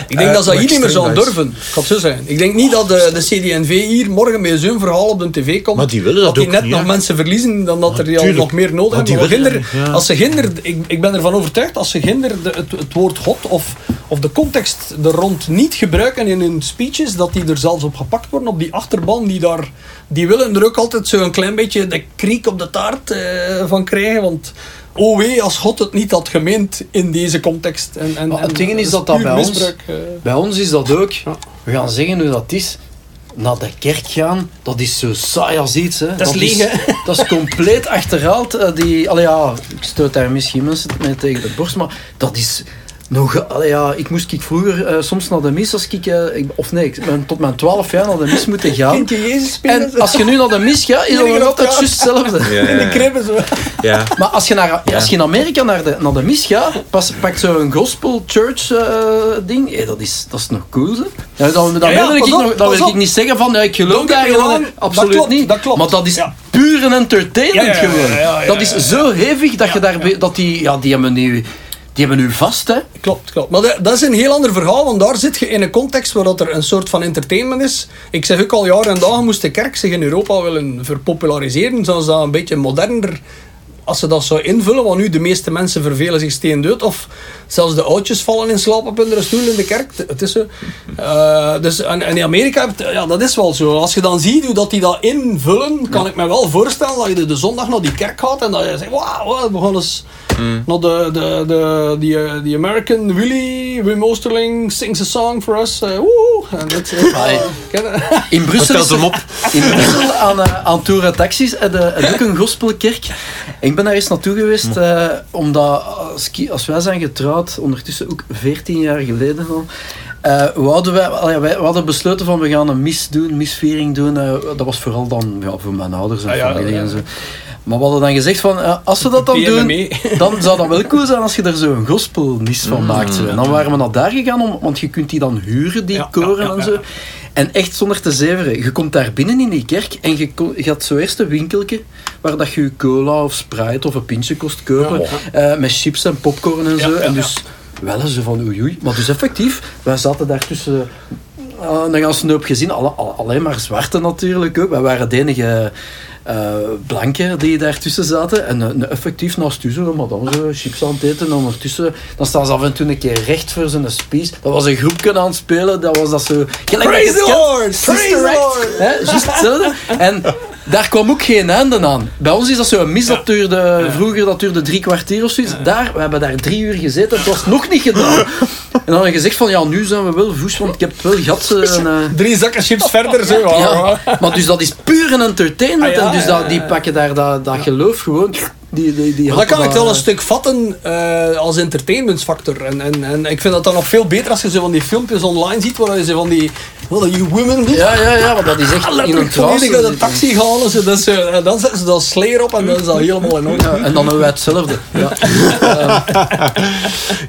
Ik denk Eh, dat ze dat hier niet meer zouden dat durven. Gaat zo zijn. Ik denk niet dat de, de CD&V hier morgen met zo'n verhaal op de tv komt. Maar die willen dat die ook net niet, nog mensen verliezen dan dat er die al nog meer nodig die hebben. Maar willen ginder, dat niet, ja. Als ze ginder, ik, ik ben ervan overtuigd, als ze ginder de, het, het woord God of, of de context er rond niet gebruiken in hun speeches, dat die er zelfs op gepakt worden, op die achterban, die daar, die willen er ook altijd zo een klein beetje de kriek op de taart eh, van krijgen, want oh wee, als God het niet had gemeend in deze context. En, en, Maar het ding is dat dat puur bij ons- misbruik, eh. Bij ons is dat ook. We gaan zeggen hoe dat is. Naar de kerk gaan, dat is zo saai als iets. Hè. Dat is leeg, hè? Dat is compleet achterhaald. eh, Die, allee, ja, ik stoot daar misschien mensen mee tegen de borst, maar dat is nog... Allee, ja, ik moest ik vroeger eh, soms naar de mis als ik, eh, ik... Of nee, ik ben tot mijn 12 jaar naar de mis moeten gaan. Kindje Jezus spelen. En als je nu naar de mis gaat, is dat nog altijd juist hetzelfde. Ja, in de kribben zo. ja. Maar als je, naar, als je in Amerika naar de, naar de mis gaat, pas, pak zo'n gospel church eh, ding, hé, dat, is, dat is nog cool. Ja, dan dan Ja, ja, wil, ik, pas op, nog, dan pas wil ik op. niet zeggen van ja, ik geloof daar wrong, absoluut dat klopt, niet. dat klopt. Maar dat is Ja. puur een entertainment Ja, ja, ja, gewoon. ja, ja, ja, dat is zo hevig dat je daar dat die, ja, die hebben nu, die hebben nu vast hè. Klopt, klopt. Maar dat, is een heel ander verhaal, want daar zit je in een context waar dat er een soort van entertainment is. Ik zeg ook al jaren en dagen, moest de kerk zich in Europa willen verpopulariseren, zoals dat een beetje moderner als ze dat zou invullen, want nu de meeste mensen vervelen zich steendood, of zelfs de oudjes vallen in slaap op hun stoel in de kerk. Het is zo. Eh, dus en, en in Amerika, ja, dat is wel zo. Als je dan ziet hoe dat die dat invullen, kan ik me wel voorstellen dat je de, de zondag naar die kerk gaat en dat je zegt, wauw, wow, we gaan eens naar de, de, de, die, eh, die American Willy, Wim Oosterling sings a song for us. woe, en dat, Amai. ken je? In Brussel, is er- op. in Brussel aan, aan Taxis en ook een gospelkerk. Ik ben daar eens naartoe geweest, eh, omdat als, ki- als wij zijn getrouwd, ondertussen ook 14 jaar geleden al, eh, we, hadden wij, al ja, wij we hadden besloten van we gaan een mis doen, misviering doen. eh, dat was vooral dan ja, voor mijn ouders en Ah, familie ja. en zo. Maar we hadden dan gezegd van, eh, als we dat dan doen, PMME. dan zou dat wel cool zijn als je er zo'n gospelmis van maakt. zo. En dan waren we naar daar gegaan, om, want je kunt die dan huren, die koren en zo. En echt zonder te zeveren. Je komt daar binnen in die kerk en je, je had zo eerst een winkeltje waar dat je je cola of Sprite of een pintje kost kopen. eh, met chips en popcorn en Ja, zo. en dus wel eens van oei oei. Maar dus effectief, wij zaten daar tussen... Uh, dan gaan ze een hoop gezien, alle, alle- alleen maar zwarte natuurlijk ook. Wij waren de enige eh blanken die daar tussen zaten. En effectief naast u zo, zo, chips aan het eten. En ondertussen, dan staan ze af en toe een keer recht voor zijn speech. Dat was een groepje aan het spelen, dat was dat zo... Praise the. Lord! Praise the. Lord! Hè, juist hetzelfde. En daar kwam ook geen einde aan. Bij ons is dat zo een mis, dat duurde, vroeger dat duurde drie kwartier of zoiets. Daar, we hebben daar drie uur gezeten, het was nog niet gedaan. En dan hadden gezegd van, ja, nu zijn we wel voes, want ik heb wel gat. En, eh, Drie zakken chips verder, zo. ja, maar dus dat is puur een entertainment. Ah, en dus dat, die pakken daar dat, dat geloof gewoon. Die, die, die dat kan ik wel een stuk vatten eh, als entertainmentsfactor. En, en, en ik vind dat dan nog veel beter als je zo van die filmpjes online ziet, waar je zo van die, well, you women, Ja, ja, ja, maar dat is echt in een trance. volledig uit de taxi gaan. en Zo, dat is, eh, en dan zetten ze dat sleer op en dan is dat helemaal in orde. Ja, en dan hebben wij hetzelfde. Ja.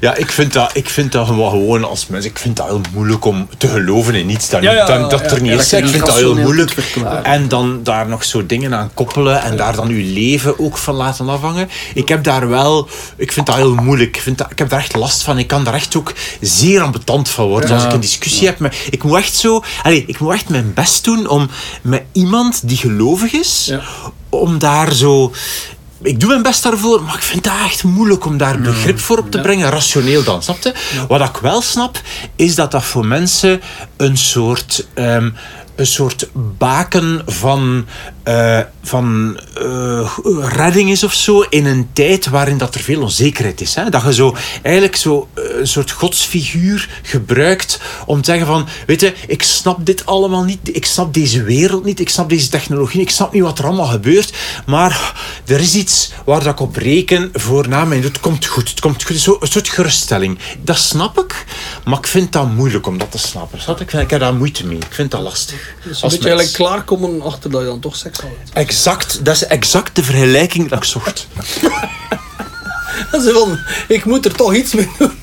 Ja, ik vind, dat, ik vind dat gewoon, als mens, ik vind dat heel moeilijk om te geloven in iets dat, Ja, niet- ja, dat, dat ja, er niet ja, is. dat je Ik vind dat heel moeilijk. En dan daar nog zo dingen aan koppelen en daar dan uw leven ook van laten afhangen. Ik heb daar wel, ik vind dat heel moeilijk. Ik, vind dat, ik heb daar echt last van. Ik kan daar echt ook zeer ambetant van worden. Als ik een discussie heb, met, ik moet echt zo, allez, ik moet echt mijn best doen om met iemand die gelovig is, Ja. om daar zo. Ik doe mijn best daarvoor, maar ik vind dat echt moeilijk om daar begrip voor op te brengen. Rationeel dan, snap je? Wat ik wel snap, is dat dat voor mensen een soort, ehm, een soort baken van, eh, van eh, redding is of zo. In een tijd waarin dat er veel onzekerheid is. Hè? Dat je zo eigenlijk zo eh, een soort godsfiguur gebruikt om te zeggen van, weet je, ik snap dit allemaal niet. Ik snap deze wereld niet. Ik snap deze technologie. Ik snap niet wat er allemaal gebeurt. Maar er is iets waar dat ik op reken voor na dood. Het komt goed. Het komt goed. Zo, een soort geruststelling. Dat snap ik. Maar ik vind dat moeilijk om dat te snappen. Ik, ik heb daar moeite mee. Ik vind dat lastig. Dus Als beetje mens. eigenlijk klaarkomen achter dat je dan toch seks had. Exact. Dat is exact de vergelijking dat ik zocht. Zo van, ik moet er toch iets mee doen.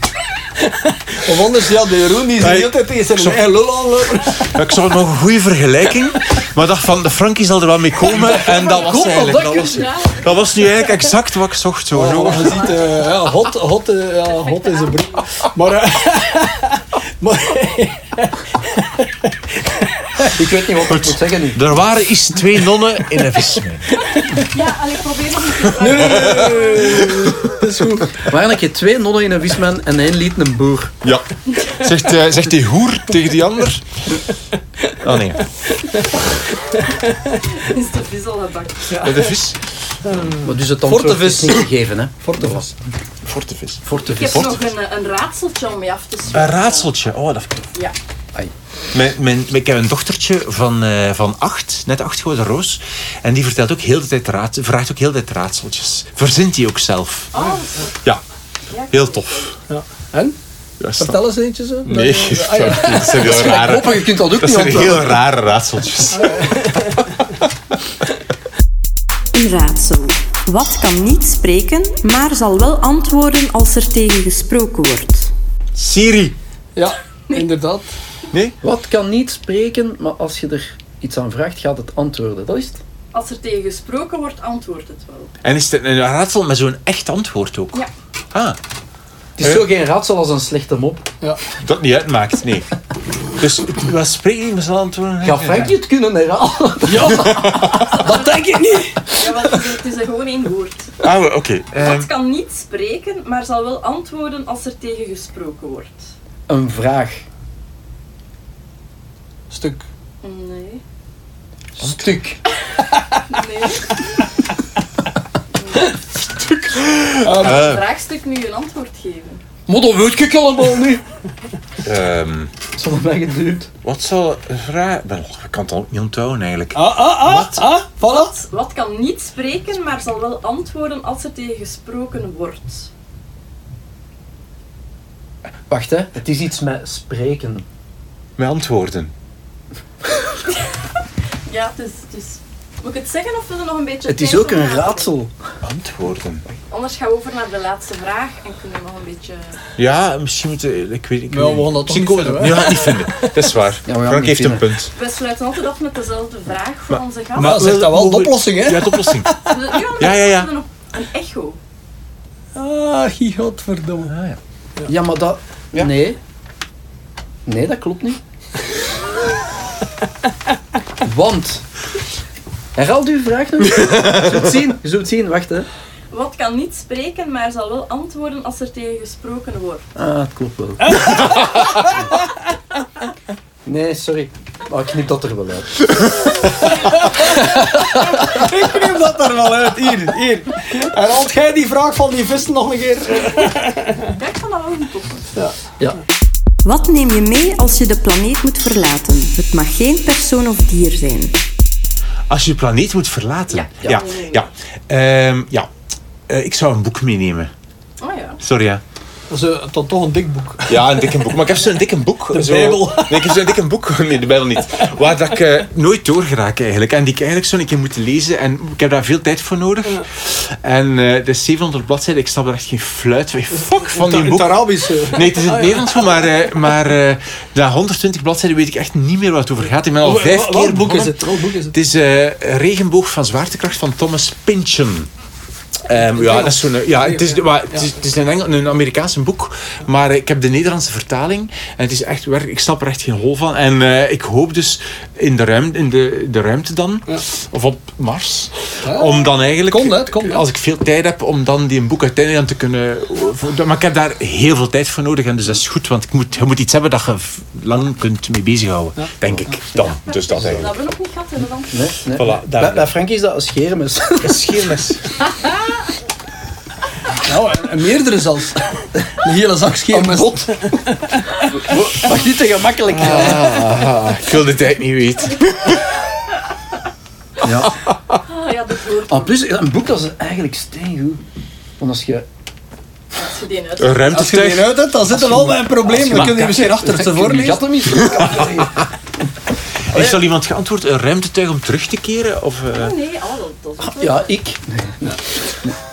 Of anders, ja, de Jeroen die is de Hey, hele tijd tegen zijn lul aanlopen. Ik zag nog een goede vergelijking. Maar dacht van, de Frankie zal er wel mee komen. En dat was eigenlijk... dat Dat was, dat was nu eigenlijk exact wat ik zocht. Zo, zo. Oh, je ziet, eh, ja, hot, hot, eh, ja, hot is een broek. Maar, eh, maar Ik weet niet wat ik moet zeggen nu. Er waren eens twee nonnen in een vismijn. ja allee, probeer nog een keer. nee, nee, nee, nee, dat is goed. Er waren een keer twee nonnen in een visman en één liet een boer. Ja. Zegt, eh, zegt die hoer tegen die ander? Oh nee, Is de vis al gebakt? met de vis. Maar dus het antwoord Fortevis. is niet gegeven, hè. Fortevis. Forte vis. Ik Fortevis. heb nog een, een raadseltje om mee af te spreken. Een raadseltje. Oh, dat Ja. Mijn, mijn, ik heb een dochtertje van, eh, van acht, net acht geworden, Roos. En die vertelt ook heel de tijd raad, vraagt ook heel de tijd raadseltjes. Verzint die ook zelf. Oh, Ja, heel tof. Ja. En? Ja, Vertel eens eentje zo. Nee, Ah, ja. dat zijn heel rare, Hopelijk, je kunt dat ook dat niet zijn heel rare raadseltjes. Een raadsel. Wat kan niet spreken, maar zal wel antwoorden als er tegen gesproken wordt? Siri. ja, inderdaad. Nee? Wat kan niet spreken, maar als je er iets aan vraagt, gaat het antwoorden. Dat is het. Als er tegen gesproken wordt, antwoordt het wel. En is het een raadsel met zo'n echt antwoord ook? Ja. Ah, Het is zo geen raadsel als een slechte mop. Ja. dat niet uitmaakt, nee. Dus wat spreek je met z'n antwoorden? Ga Frankie het kunnen herhalen? Dat denk ik niet. Ja, want het is, er gewoon één woord. Ah, oké. ehm, Wat kan niet spreken, maar zal wel antwoorden als er tegen gesproken wordt? Een vraag. Stuk. Nee. Stuk. Nee. Um, eh, Vraagstuk nu een antwoord geven. dat weet ik allemaal niet. ehm, Zal het mij geduurd? wat zal vragen? Wel, Ik kan het al niet onthouden eigenlijk. Ah, ah, ah. Wat? ah voilà. Wat, wat kan niet spreken, maar zal wel antwoorden als er tegen gesproken wordt? Wacht hè, het is iets met spreken. Met antwoorden. Ja, het is, het is... Moet ik het zeggen of wil je nog een beetje Het is ook een raadsel. Antwoorden. Anders gaan we over naar de laatste vraag en kunnen we nog een beetje... Ja, misschien moeten ik weet ik Ja, we weet- gaan dat toch misschien niet vinden, hè? Het niet vinden. Dat is waar. Ja, Frank het heeft een punt. We sluiten altijd af met dezelfde vraag voor Maar- onze gast. Maar zegt dat wel de oplossing, hè? Ja, de oplossing. Ja, ja, ja. een echo. Ah, godverdomme. Ah, ja. Ja, maar dat... Ja. Nee. Nee, dat klopt niet. Want... Herhaalt uw vraag nog? Je zult zien, je zult zien. Wacht, hè. Wat kan niet spreken, maar zal wel antwoorden als er tegen gesproken wordt? Ah, het klopt wel. Nee, sorry. Maar ik knip dat er wel uit. Ik neem dat er wel uit. Hier, hier. En haalt jij die vraag van die vissen nog een keer? Ja, ik vond dat wel goed toppen. Ja. Wat neem je mee als je de planeet moet verlaten? Het mag geen persoon of dier zijn. Als je de planeet moet verlaten. Ja. Ja, ja. Ehm, ja. Eh, ik zou een boek meenemen. Oh ja. Sorry, ja. Dat is eh, dan toch een dik boek. Ja, een dikke boek. Maar ik heb zo'n dikke boek. De zo, Bijbel. Nee, ik heb zo'n dikke boek. Nee, de Bijbel niet. Waar dat ik eh, nooit doorgeraak eigenlijk. En die ik eigenlijk zo een keer moet lezen. En ik heb daar veel tijd voor nodig. En het is 700 bladzijden. Ik snap er echt geen fluit. Fuck van die boek. het Arabisch. eh. Nee, het is in het Ah. Nederlands, maar, eh, maar na 120 bladzijden weet ik echt niet meer waar het over gaat. Ik ben al vijf keer boek is het? Boek is het? Het is Regenboog van Zwaartekracht van Thomas Pynchon. Ehm, ja, dat is zo'n, ja, het, is, maar, het, is, het is een, Engel, een Amerikaanse boek, maar ik heb de Nederlandse vertaling en het is echt ik snap er echt geen hol van. En eh, ik hoop dus in de ruimte, in de, de ruimte dan, Ja. of op Mars, Ah. om dan eigenlijk, Komt, hè, het komt, hè. als ik veel tijd heb, om dan die een boek uiteindelijk dan te kunnen... voor- Maar ik heb daar heel veel tijd voor nodig en dus dat is goed, want ik moet, je moet iets hebben dat je lang kunt mee bezighouden, Ja. denk ik. Dan, dus dat eigenlijk. hebben we nog niet gehad, inderdaad. Nee, nee. Voilà, daar- bij, bij Frank is dat een scheermes. Een scheermes. Nou, en- meerdere zelfs. Een hele zak scheermes. bot. Mag niet te gemakkelijk. Ah, ik wil de tijd niet weten. Ja. Ah ja, dat hoort En plus, een boek dat is eigenlijk steengoed. Want als je... als je die uit. Een Als je die ruimtetuig. uit hebt, dan zit er wel bij een probleem. Dan kun je misschien achter het voorlezen. Gat hem eens. kan je- Heeft al iemand geantwoord? Een ruimtetuig om terug te keren? Of, eh, Oh nee, oh, dat, dat is wel- Ja, ik. Nee,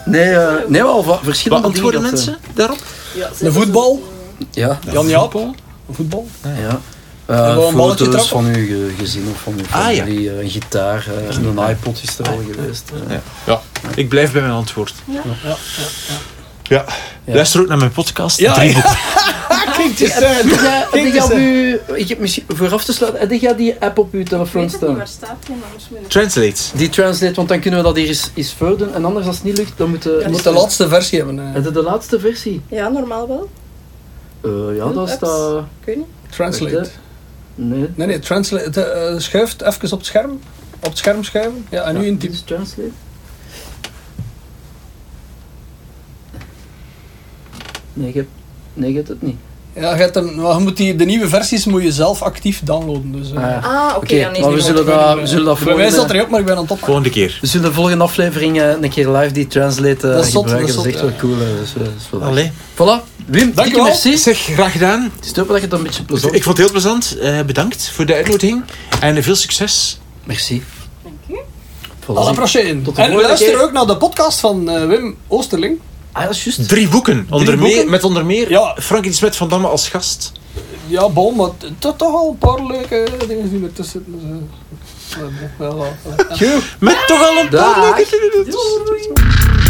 nee, eh, nee wel va- Wat verschillende antwoorden dat, mensen daarop? Ja, ze De voetbal. eh, Ja. Jan Jaap. Voetbal. Ja. Uh, foto's trappen? van uw ge- gezin of van uw Ah, ja. familie, eh, een gitaar, eh, een iPod is er al geweest. eh. Ja. ja. Ik blijf bij mijn antwoord. Ja, ja, Ja. Luister ook naar mijn podcast. Ja, Drie Heb jij- heb Kijk jij eens, op uw, ik heb misschien voor af te sluiten, heb jij die app op Ik telefoon staan? waar staat die? Moet Translate. Die translate, want dan kunnen we dat hier eens, eens voordoen. En anders als het niet lukt, dan moeten Je moet de laatste versie hebben. eh. Heb je de laatste versie? Ja, normaal wel. Eh, ja, dat staat... Ik niet. Translate. Nee. Nee, nee, translate. eh, schuift even op het scherm. Op het scherm schuiven. Ja, en nu in type. translate. Nee, ik heb, nee, ik heb het niet. Ja, je, hebt een, maar je moet die, de nieuwe versies moet je zelf actief downloaden. Dus, eh. Ah, ja. Ah, oké. Ja, nee, maar we zullen dat- we zullen dat Bij mij volgende- staat er niet op, maar ik ben aan het op. Volgende keer. We zullen de volgende aflevering eh, een keer live die translate eh, Dat is zot, gebruiken. dat Dat is echt zot, wel cool. is wel Allee. Voilà. Wim, dikke Dankjewel. merci. Zeg, graag gedaan. Het is top dat je het een beetje plezant Ik vond het heel plezant. Eh, bedankt voor de uitnodiging. En veel succes. Merci. Dank u. Voilà. Tot de En volgende luister keer. ook naar de podcast van Wim Oosterling. Ah, dat is juist. Drie boeken. Onder Drie meer? Met onder meer Ja. Frankie de Smet van Damme als gast. Ja, bom, maar toch toch al een paar leuke dingen die ertussen zitten. Dus, ja. Met toch al een paar leuke dingen. Doei.